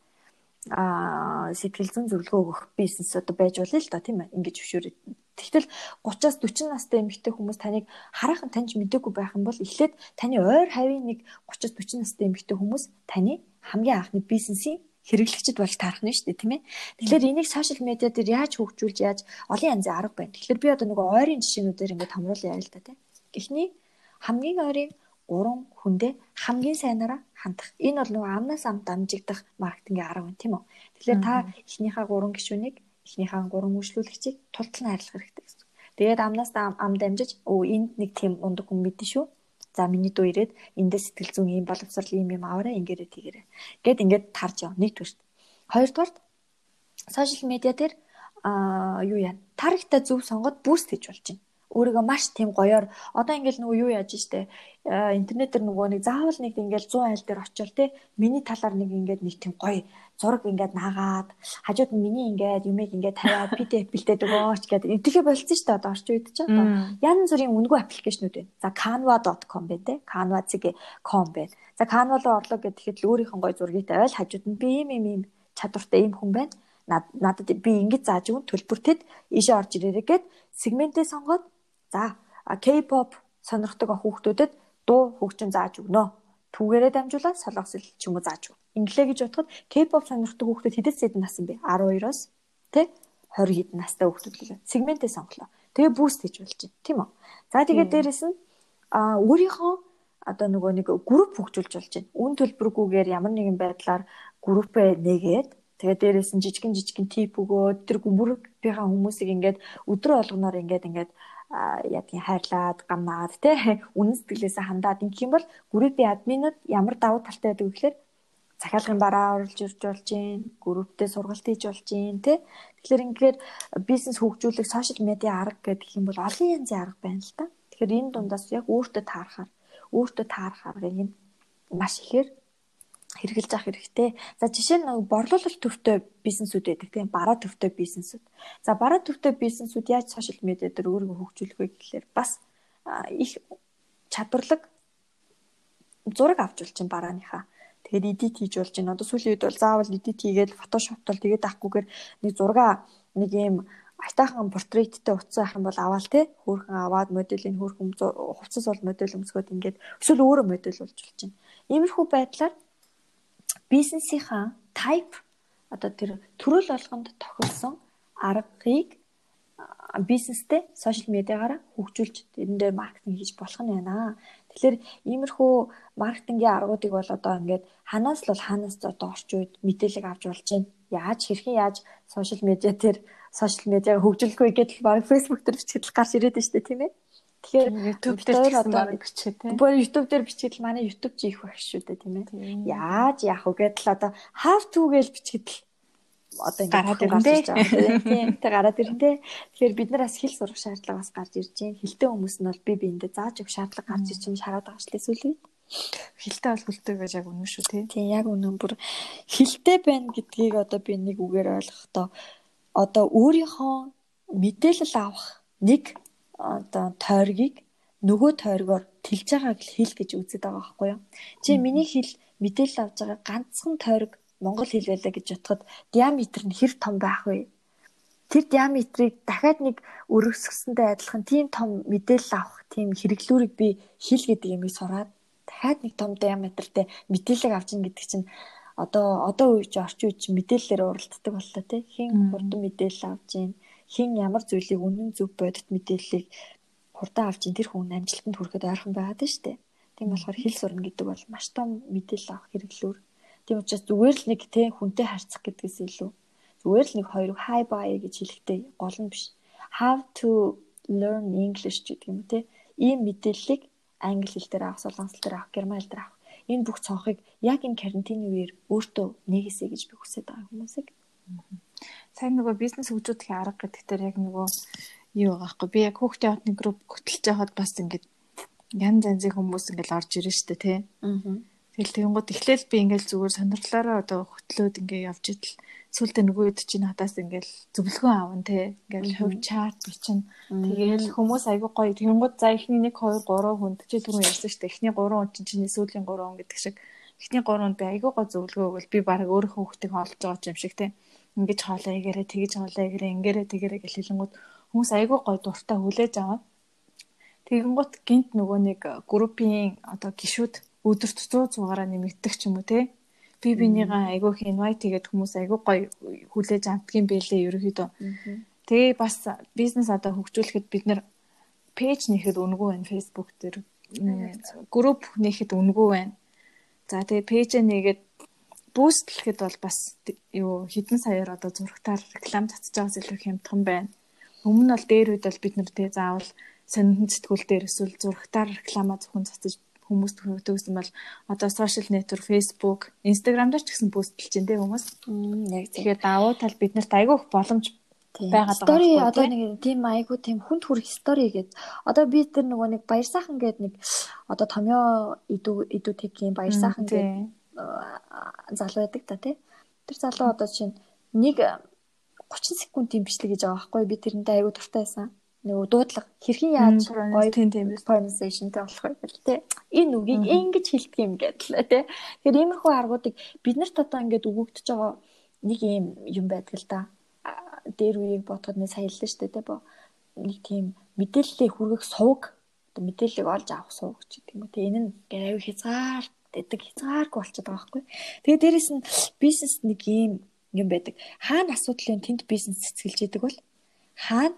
аа сэтгэл зүйн зөвлөгөө өгөх бизнес одоо байж болно л да тийм ээ ингэж зөвшөөрөд. Тэгтэл 30-аас 40 настай эмэгтэй хүмүүс таныг хараахан таньж мэдээгүй байх юм бол эхлээд таны ойр хавийн нэг 30-аас 40 настай эмэгтэй хүмүүс таны хамгийн анхны бизнесийн хэрэглэгчд болж таарах нь шүү дээ тийм ээ. Тэгэхээр энийг сошиал медиа дээр яаж хөгжүүлж яаж олон янзын арга байна. Тэгэхээр би одоо нөгөө ойрын жишээнүүдээр ингээд томруулъя ярил л да тийм. Эхний хамгийн ойрын 3 хүндээ хамгийн сайнараа хандах. Энэ бол нөгөө амнаас ам дамжигдах маркетингийн арга байна тийм үү. Тэгэхээр та эхнийхээ 3 гишүүнийг эхнийхээ 3 үйлчлүүлэгчийг тултал нь харилцах хэрэгтэй гэсэн. Тэгээд амнаас ам дамжиж өө энд нэг тийм ундаг хүн мэдэн шүү. За миний дүү ирээд эндээ сэтгэл зүйн юм боловсрал юм юм аваарай ингээрээ тэгээрээ. Гэт ингээд тарж яв. Нэгдүгürt. Хоёрдугаарт сошиал медиа дээр аа юу яа таригта зөв сонгоод буст хийж болж байна өөрийгөө маш тийм гоёор одоо ингээл нөгөө юу яаж штэ интернетээр нөгөө нэг заавал нэг ингээл 100 айл дээр очивол те миний талаар нэг ингээд нэг тийм гоё зураг ингээд наагаад хажууд нь миний ингээд юмэг ингээд тавиад PDF бэлдээд өгөөч гэдэг. Эдгээр болцсон шүү дээ одоо орчин үед ч одоо янз бүрийн үнэгүй аппликейшнүүд байна. За canva.com байна те. canva.com байна. За canva руу орлоо гэхэд л өөрийнх нь гоё зургийг тавиал хажууд нь би ийм ийм ийм чадвартай ийм хүн байна. Надад би ингэж зааж өгөн төлбөртөд ийшээ орж ирээрэй гэд сегментээ сонгоод За K-pop сонирхдаг хүүхдүүдэд дуу хөгжин зааж өгнө. Түүгээрээ дамжуулаад солонгос хэл ч юм уу зааж өг. Инглээ гэж бодоход K-pop сонирхдаг хүүхдүүд хэдэн хэдэн нас юм бэ? 12-оос тэ 20 хэдэн настай хүүхдүүд гэлээ. Сегментээ сонголоо. Тэгээ буст хийж болж байна, тийм үү? За тэгээд дээрэс нь а өөрийнхөө одоо нөгөө нэг групп хөгжүүлж болж байна. Үн төлбөргүйгээр ямар нэгэн байдлаар группээ нэгээд тэгээ дээрэс нь жижигэн жижигэн тип өгөөд тэр группийнхаа хүмүүсийг ингээд өдрө болгоноор ингээд ингээд ядгийн хайрлаад гамнаад те үнэн сэтгэлээсээ хандаад. Ингэх юм бол группийн админууд ямар давуу талтай байдаг вэ гэхээр захиалгын бараа оруулж ирж болж гин групптэй сургалт хийж болж гин те тэгэхээр ингээд бизнес хөгжүүлэх сошиал медиа арга гэдэг юм бол олон янзын арга байна л та тэгэхээр энэ дундаас яг өөртөө таарахаар өөртөө таарах аргыг нь маш ихээр хэрэгжилж авах хэрэгтэй. За жишээ нь борлуулалт төвтэй бизнесүүд байдаг тийм бараа төвтэй бизнесүүд. За бараа төвтэй бизнесүүд яаж сошиал медиа дээр өөрийгөө хөгжүүлэх вэ гэхлээр бас их чадварлаг зураг авч болж чинь барааныхаа. Тэгээд эдит хийж болж байна. Одоо сүүлийн үед бол заавал эдит хийгээд фотошоптол тэгээд авахгүйгээр нэг зураг нэг юм айтаахан портреттэй утсан ах юм бол аваал те хөөрхөн аваад моделийн хөөрхөн хувцас бол модель өмсгөөд ингээд эсвэл өөрөө модель болж болж байна. Иймэрхүү байдлаар бизнесийнхаа type одоо тэр төрөл болгонд тохирсон аргыг бизнестэй сошиал медиагаараа хөгжүүлж энэ дээр маркетинг хийж болох нь байна. Тэгэхээр иймэрхүү маркетингийн аргуудыг бол одоо ингээд ханаас л бол ханаас одоо орчин үед мэдээлэл авч болж байна. Яаж хэрхэн яаж сошиал медиа тэр сошиал медиаг хөгжүүлэх вэ гэдэл баг Facebook дээр бичгээд гарч ирээд байна шүү дээ тийм ээ. Тэгэхээр YouTube дээр одоо бичээ тийм. Бүр YouTube дээр бичгээд л манай YouTube чи их байх шүү дээ тийм ээ. Яаж яах вэ гэдэл одоо how to гэж бичгээд л одоо ингээд гараад байгаа тийм. Тэг гараад ирнэ тэгэхээр бид нараас хэл сурах шаардлага бас гарч ирж байна. Хилтэй хүмүүс нь бол би биэндээ зааж өгөх шаардлага гарч ирж байна шараад байгаа шлээ сүүлийн хилтэй бол хүлтэй гэж яг үнэн шүү тийм. Тийм яг үнэн. Бүр хилтэй байна гэдгийг одоо би нэг үгээр ойлгохдоо одоо өөрийнхөө мэдээлэл авах нэг одоо тойргийг нөгөө тойргоор тэлж байгааг л хэл гэж үздэг байгаа байхгүй юу. Чи миний хэл мэдээлэл авж байгаа ганцхан тойрог монгол хэл байлаа гэж бодоход диаметр нь хэр том байх вэ? Тэр диаметрийг дахиад нэг өргөсгсөнтэй адилхан тийм том мэдээлэл авах тийм хэрэглүүрийг би хэл гэдэг юмыг сураад дахиад нэг том диаметртэй мэдээлэл авч ийн гэдэг чинь одоо одоо үеч орчин үеч мэдээлэлээр уралддаг боллоо те хин хурдан мэдээлэл авч ийн хин ямар зүйлийг үнэн зөв бодит мэдээллийг хурдан авч ийн тэр хүн амжилтанд хүрэхэд ойрхон байгаад штэ. Тийм болохоор хэл сурна гэдэг бол маш том мэдээлэл авах хэрэглүүр. Тийм учраас зүгээр л нэг те хүнтэй харьцах гэдгээс илүү зүгээр л нэг хоёрыг hi bye гэж хэлэхдээ гол нь биш. How to learn English гэдэг юм те. Ийм мэдээллийг англи хэл дээр авах, солонгос хэл дээр авах, герман хэл дээр авах. Энэ бүх цонхыг яг энэ карантины үеэр өөртөө нэгээсэй гэж би хүсэж байгаа хүмүүсийг сайн нөгөө бизнес хөгжүүлэх арга гэдэгтэр яг нөгөө юу байгаа хгүй би яг хүүхдийн хотны групп хөтлөж байхад бас ингээд янз янзын хүмүүс ингээд орж ирэн штэ тий. Аа. Тэгэл тэгэнгүүт эхлээл би ингээд зүгээр сонирхлоороо одоо хөтлөөд ингээд явж идэл сүултээ нөгөө хэд чинь хатаас ингээд зөвлөгөө аавн тий. Ингээд хувь чарт бичнэ. Тэгээл хүмүүс айгүй гоё тэгэнгүүт за ихний 1 2 3 хүнд чи түрүү ярьсан штэ. Эхний 3 хүн чинь чиний сүүлийн 3 хүн гэдэг шиг эхний 3 хүнд би айгүй гоё зөвлөгөө өгвөл би баг өөрөө хүүхдийг олж байгаа юм шиг тий. Аа ингэж хоолоо игээрээ тэгж хоолоо игээрээ ингээрээ тэгээрээ гэл хэлэнгууд хүмүүс айгүй гой дуртай хүлээж аваад тэгэнгүүт гинт нөгөө нэг э, группийн одоо гişүүд өдөрт 100 100-аараа нэмэгдэх ч юм уу те. Би бинийгаа айгүй их invite тэгээд хүмүүс айгүй гой хүлээж амтгийн бэлээ ерөөхдөө. Тэгээ бас бизнес одоо хөгжүүлэхэд бид нэр пэйж нэхэд үнгүй байна Facebook дээр. Групп нэхэд үнгүй байна. За тэгээ пэйж нэгээд бүүстлэхэд бол бас юу хідэн саяар одоо зурагтаар реклам татчих байгаас илүү хямдхан байна. Өмнө нь бол дээр үед бол бид нар тэгээ заавал сонирхол сэтгүүл дээр эсвэл зурагтаар реклама зөвхөн цацаж хүмүүст хүргэтгсэн бол одоо сошиал нэтворк Facebook, Instagram дээр ч гэсэн постэлж дээ тэ хүмүүс. Яг тэгэхээр давуу тал биднэрт айгүй их боломж байгаад байгаа. Стори одоо нэг тийм айгүй тийм хүнд хүрэх стори гээд одоо би тэр нөгөө нэг баяр сайхан гээд нэг одоо томьёо идүү идүү техийн баяр сайхан гээд залуу байдаг та тий. Тэр залуу одоо чинь нэг 30 секундын бичлэг гэж байгаа байхгүй. Би тэрнтэй айгүй дуртай байсан. Нөгөө дуудлага хэрхэн яаж гоё тийм тийм pronunciationтэй болох вэ гэл те энэ үгийг ингэж хэлдэг юм гэдэл те тэгэхээр иймэрхүү аргуудыг биднэрт одоо ингээд өгөгдөж байгаа нэг юм юм байдаг л да. Дээр үеийг бодоход нэг саяллаа штэ те бо. Нэг тийм мэдээллийг хүргэх сувг мэдээллийг олж авах сувг гэдэг юм те энэ нь аюу хязгаар гэдэг хязгааргүй болчиход байгаа байхгүй тэгээ дээрэс нь бизнес нэг юм юм байдаг хаана асуудлын тэнд бизнес цэцгэлж идэг бол хаана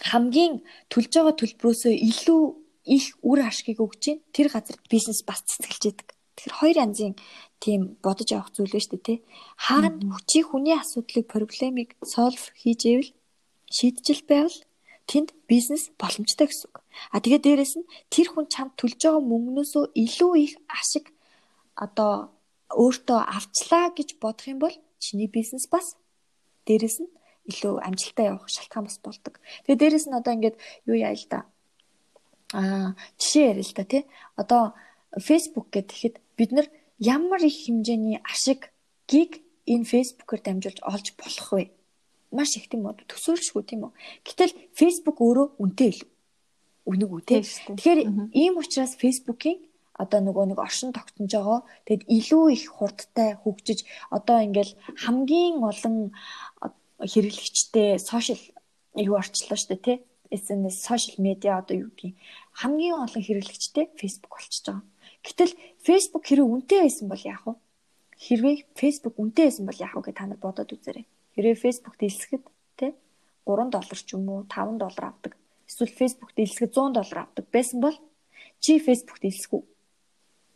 хамгийн төлж байгаа төлбөрөөсөө илүү их үр ашгийг өгч чинь тэр газар бизнес бас цэцгэлж яадаг. Тэгэхээр хоёр янзын тийм бодож авах зүйл шүү дээ, тий. Хаана хүчий хүний асуудлыг проблемыг solve хийж ивэл шийдэж байвал тэнд бизнес боломжтой гэсэн үг. А тэгээд дээрэс нь тэр хүн чамд төлж байгаа мөнгнөөсөө илүү их ашиг одоо өөртөө авчлаа гэж бодох юм бол чиний бизнес бас дээрэс нь илүү амжилттай явах шалтгаан бас болдог. Тэгээ дээрэс нь одоо ингээд юу яа л да. Аа жишээ ярил л да тий. Одоо Facebook гэхэд бид нар ямар их хэмжээний ашиг гиг энэ Facebook-оор дамжуулж олж болох вэ? Маш их тийм үү? Төсөөлшгүй тийм үү? Гэтэл Facebook өөрөө үнэтэй илүү. Үнэг үү тий. Тэгэхээр ийм учраас Facebook-ийн одоо нөгөө нэг оршин тогтнож байгаа. Тэгэд илүү их хурдтай хөгжиж одоо ингээл хамгийн олон хэрэглэгчтэй сошиал юу орчлоо шүү дээ тий. SNS сошиал медиа одоо юу гэдгийг хамгийн олон хэрэглэгчтэй Facebook болчихж байгаа. Гэтэл Facebook хэрэв үнэтэй байсан бол яах вэ? Хэрвээ Facebook үнэтэй байсан бол яах вэ гэж та нар бодоод үзээрэй. Хэрвээ Facebook дэлсэхэд тий 3 доллар ч юм уу 5 доллар авдаг. Эсвэл Facebook дэлсэхэд 100 доллар авдаг байсан бол чи Facebook дэлсэх үү?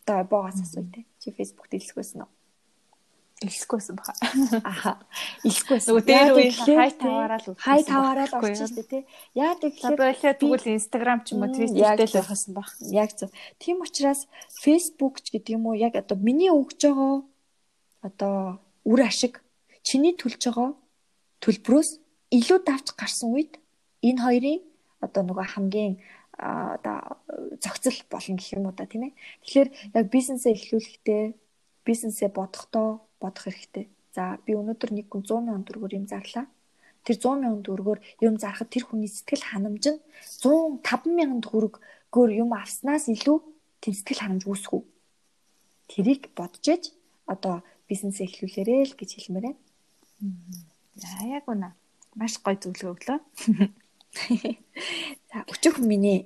Одоо боогоос асууя тий. Чи Facebook дэлсэх байсан уу? Илсэхгүйсэн баха. Аха. Илсэхгүйсэн. Нөгөө дээр үе хай таваараа л хай таваараа л орчих шүү дээ тий. Яа тэгэхээр болоо тэгвэл Instagram ч юм уу Twitter дээр л байхсан баг. Яг зөв. Тийм учраас Facebook ч гэдэг юм уу яг одоо миний өгж байгаа одоо үр ашиг чиний төлж байгаа төлбөрөөс илүү давж гарсан үед энэ хоёрын одоо нөгөө хамгийн одоо зохицол болно гэх юм уу да тийм ээ. Тэгэхээр яг бизнесээ эхлүүлэхдээ бизнесээ бодохдоо бодох хэрэгтэй. За би өнөөдөр нэг хүн 100 сая төгрөгөөр юм зарлаа. Тэр 100 сая төгрөгөөр юм зарахад тэр хүний сэтгэл ханамж нь 105 сая төгрөгөөр юм авснаас илүү тэр сэтгэл ханамж үүсэх үү? Тэрийг бодож ээж одоо бизнес эхлүүлээрэй л гэж хэлмээр байна. За яг үнэ. Маш гоё зөвлөгөө өглөө. За өчөх миний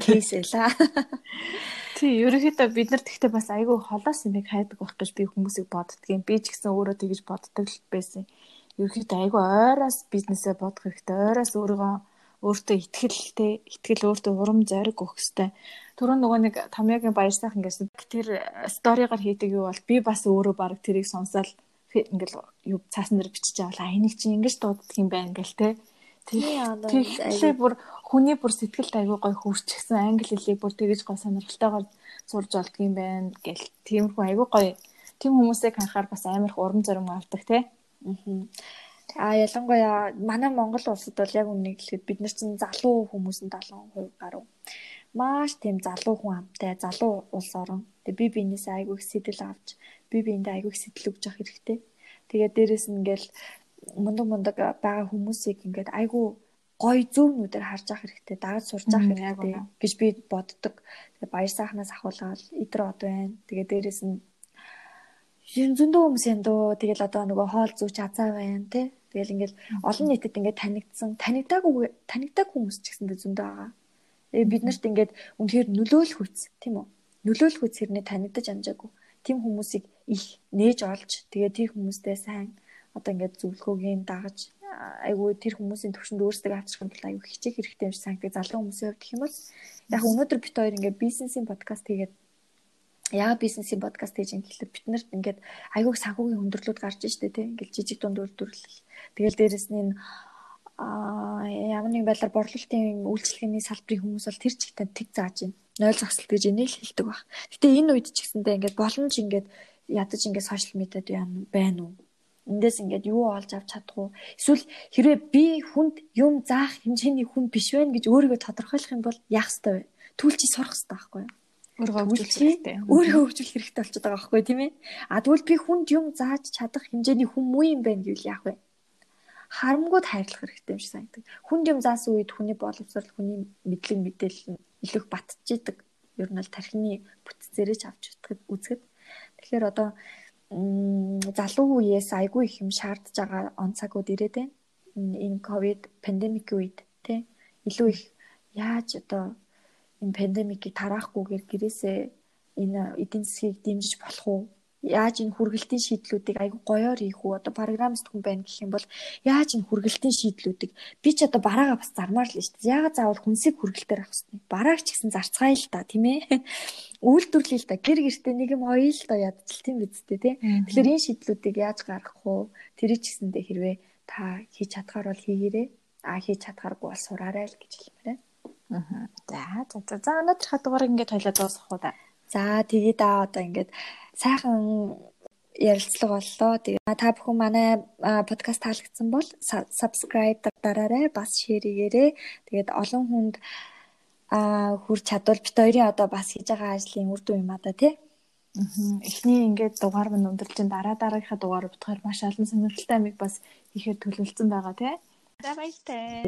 кейс байла. Тий, ерөнхийдөө бид нар тэгтээ бас айгүй холоос юм хайдаг байх гэж би хүмүүсийг боддгийн. Би ч гэсэн өөрөө тэгэж боддог л байсан. Ерөнхийдөө айгүй ойроос бизнесээ бодох хэрэгтэй. Ойроос өөрийгөө өөртөө ихтгэлтэй, ихтгэл өөртөө урам зориг өгөх хэрэгтэй. Түрүүн нөгөө нэг Тамягийн баяр сайхан гэсэн тэр сторигаар хийдэг юу бол би бас өөрөө баг тэрийг сонсоод ингээл юу цаасан дээр бичиж авлаа. Энийг чинь ингэж дууддаг юм байна ингээл те Тэгэхээр бүр хүний бүр сэтгэлд аягүй гой хөвчгсөн англи хэлийг бүр тэгэж гой сонирхолтойгоор сурж болдго юм байна гэл. Тиймэрхүү аягүй гой тийм хүмүүсийг харахаар бас амар их урам зориг авдаг те. Аа ялангуяа манай Монгол улсад бол яг үнийг хэлэхэд бид нар чинь залуу хүмүүсийн 70% гаруй. Маш тийм залуу хүн амтай, залуу улс орон. Тэгээ би биенээсээ айгүй их сэтэл авч, би биендээ айгүй их сэтэл өгж явах хэрэгтэй. Тэгээ дээрэс нь ингээл мундаг мундаг байгаа хүмүүсийг ингээд айгүй гой зөв нүдээр харж ах хэрэгтэй дагаж сурж ах хэрэгтэй гэж би боддог. Тэгээ баяр сайхнаас ахуулаад идэр од байна. Тэгээ дээрэс нь зөндөө хүмүүс юм дөө. Тэгэл одоо нөгөө хоол зүүч азаа байна тий. Тэгэл ингээл олон нийтэд ингээд танигдсан. Танигдаагүй танигдааг хүмүүс ч гэсэндээ зөндөө байгаа. Тэгээ бид нарт ингээд үнэхээр нөлөөлөх үс тийм үү? Нөлөөлөх үс хэрнээ танигдаж амжаагүй. Тим хүмүүсийг их нээж олж тэгээ тэр хүмүүстэй сайн одоо ингээд зөвлөгөөгийн дагаж айгүй тэр хүмүүсийн төвшөнд өөрсдөө авчрахын тулд айгүй хичээх хэрэгтэй юм шиг санагддаг залуу хүмүүсийн хувьд гэх юм бол яг өнөөдөр бит хоёр ингээд бизнесийн подкаст хийгээд яа бизнесийн подкаст хийж ингээд бид нарт ингээд айгүй санхүүгийн хүндрэлүүд гарч ижтэй тий ингээд жижиг дунд үйлдвэрлэл тэгэл дээрэс нь а ямар нэг байдлаар борлуулалтын үйлчлэгээний салбарын хүмүүс бол тэр чигтээ тэг зааж байна. Нойл засалт гэж энийг л хэлдэг баг. Гэтэ энэ үед ч гэсэндээ ингээд боломж ингээд ядаж ингээд сошиал медиад байна уу? Эндээс ингээд юу олж авч чадах уу? Эсвэл хэрвээ би хүнд юм заах хэмжээний хүн биш байна гэж өөрийгөө тодорхойлох юм бол яах ёстой вэ? Түл чи сурах ёстой байхгүй юу? Өөрийгөө хөгжүүлэх хэрэгтэй. Өөрийгөө хөгжүүлэх хэрэгтэй болчиход байгаа байхгүй тийм ээ? А тэгвэл би хүнд юм зааж чадах хэмжээний хүн муу юм байна гэвэл яах вэ? Харамгууд хайрлах хэрэгтэй юм шиг санагдав. Хүнд юм заасан үед хүний боловсрол, хүний мэдлэг мэдээлэл нь илүү батчихдаг. Ер нь л тархины бүтцээрээ ч авч үзэхэд. Тэгэхээр одоо залуу үеэс айгүй их юм шаардж байгаа он цагууд ирээд байна. Энэ ковид пандемикийн үед тий илүү их яаж одоо энэ пандемикийг тараахгүйгээр гэрээсээ энэ эдийн засгийг дэмжиж болох уу? Яаж энэ хүргэлтийн шийдлүүдийг айгүй гоёор хийх үү? Одоо программист хүн байна гэх юм бол яаж энэ хүргэлтийн шийдлүүдийг би ч одоо бараагаа бас зармаар л шүү дээ. Яагаад заавал хүнсийг хүргэлтээр авах хэрэгтэй? Барааг ч гэсэн зарцгаая л та, тийм ээ. *laughs* Үйлдвэрлэе л да. Гэр гертэ нэг юм оё л да ядчих тийм биз дээ, тий. Тэгэхээр энэ шийдлүүдийг яаж гаргах вэ? Тэрийг ч гэсэндээ хэрвээ та хийж чадхаар бол хийгээрэй. А хийж чадхааргүй бол сураарай л гэж хэлмээр байна. Аа. За за за өнөөдөр хадугаар ингээд хоёлаа дуусгах уу да. За тэгээ да одоо ингээд сайхан ярилцлага боллоо. Тэгээ та бүхэн манай подкаст таалагдсан бол subscribe дараарай, бас share хийгээрэй. Тэгээд олон хүнд а хүр чадвал бит хоёрын одоо бас хийж байгаа ажлын үр дүн юм а да тий. Эхний ингээд дугаар мань өндөрлжин дараа дараагийнхаа дугаар бодохоор маш олон сонирхолтой амиг бас хийхээр төлөвлөсөн байгаа тий. За баяртай.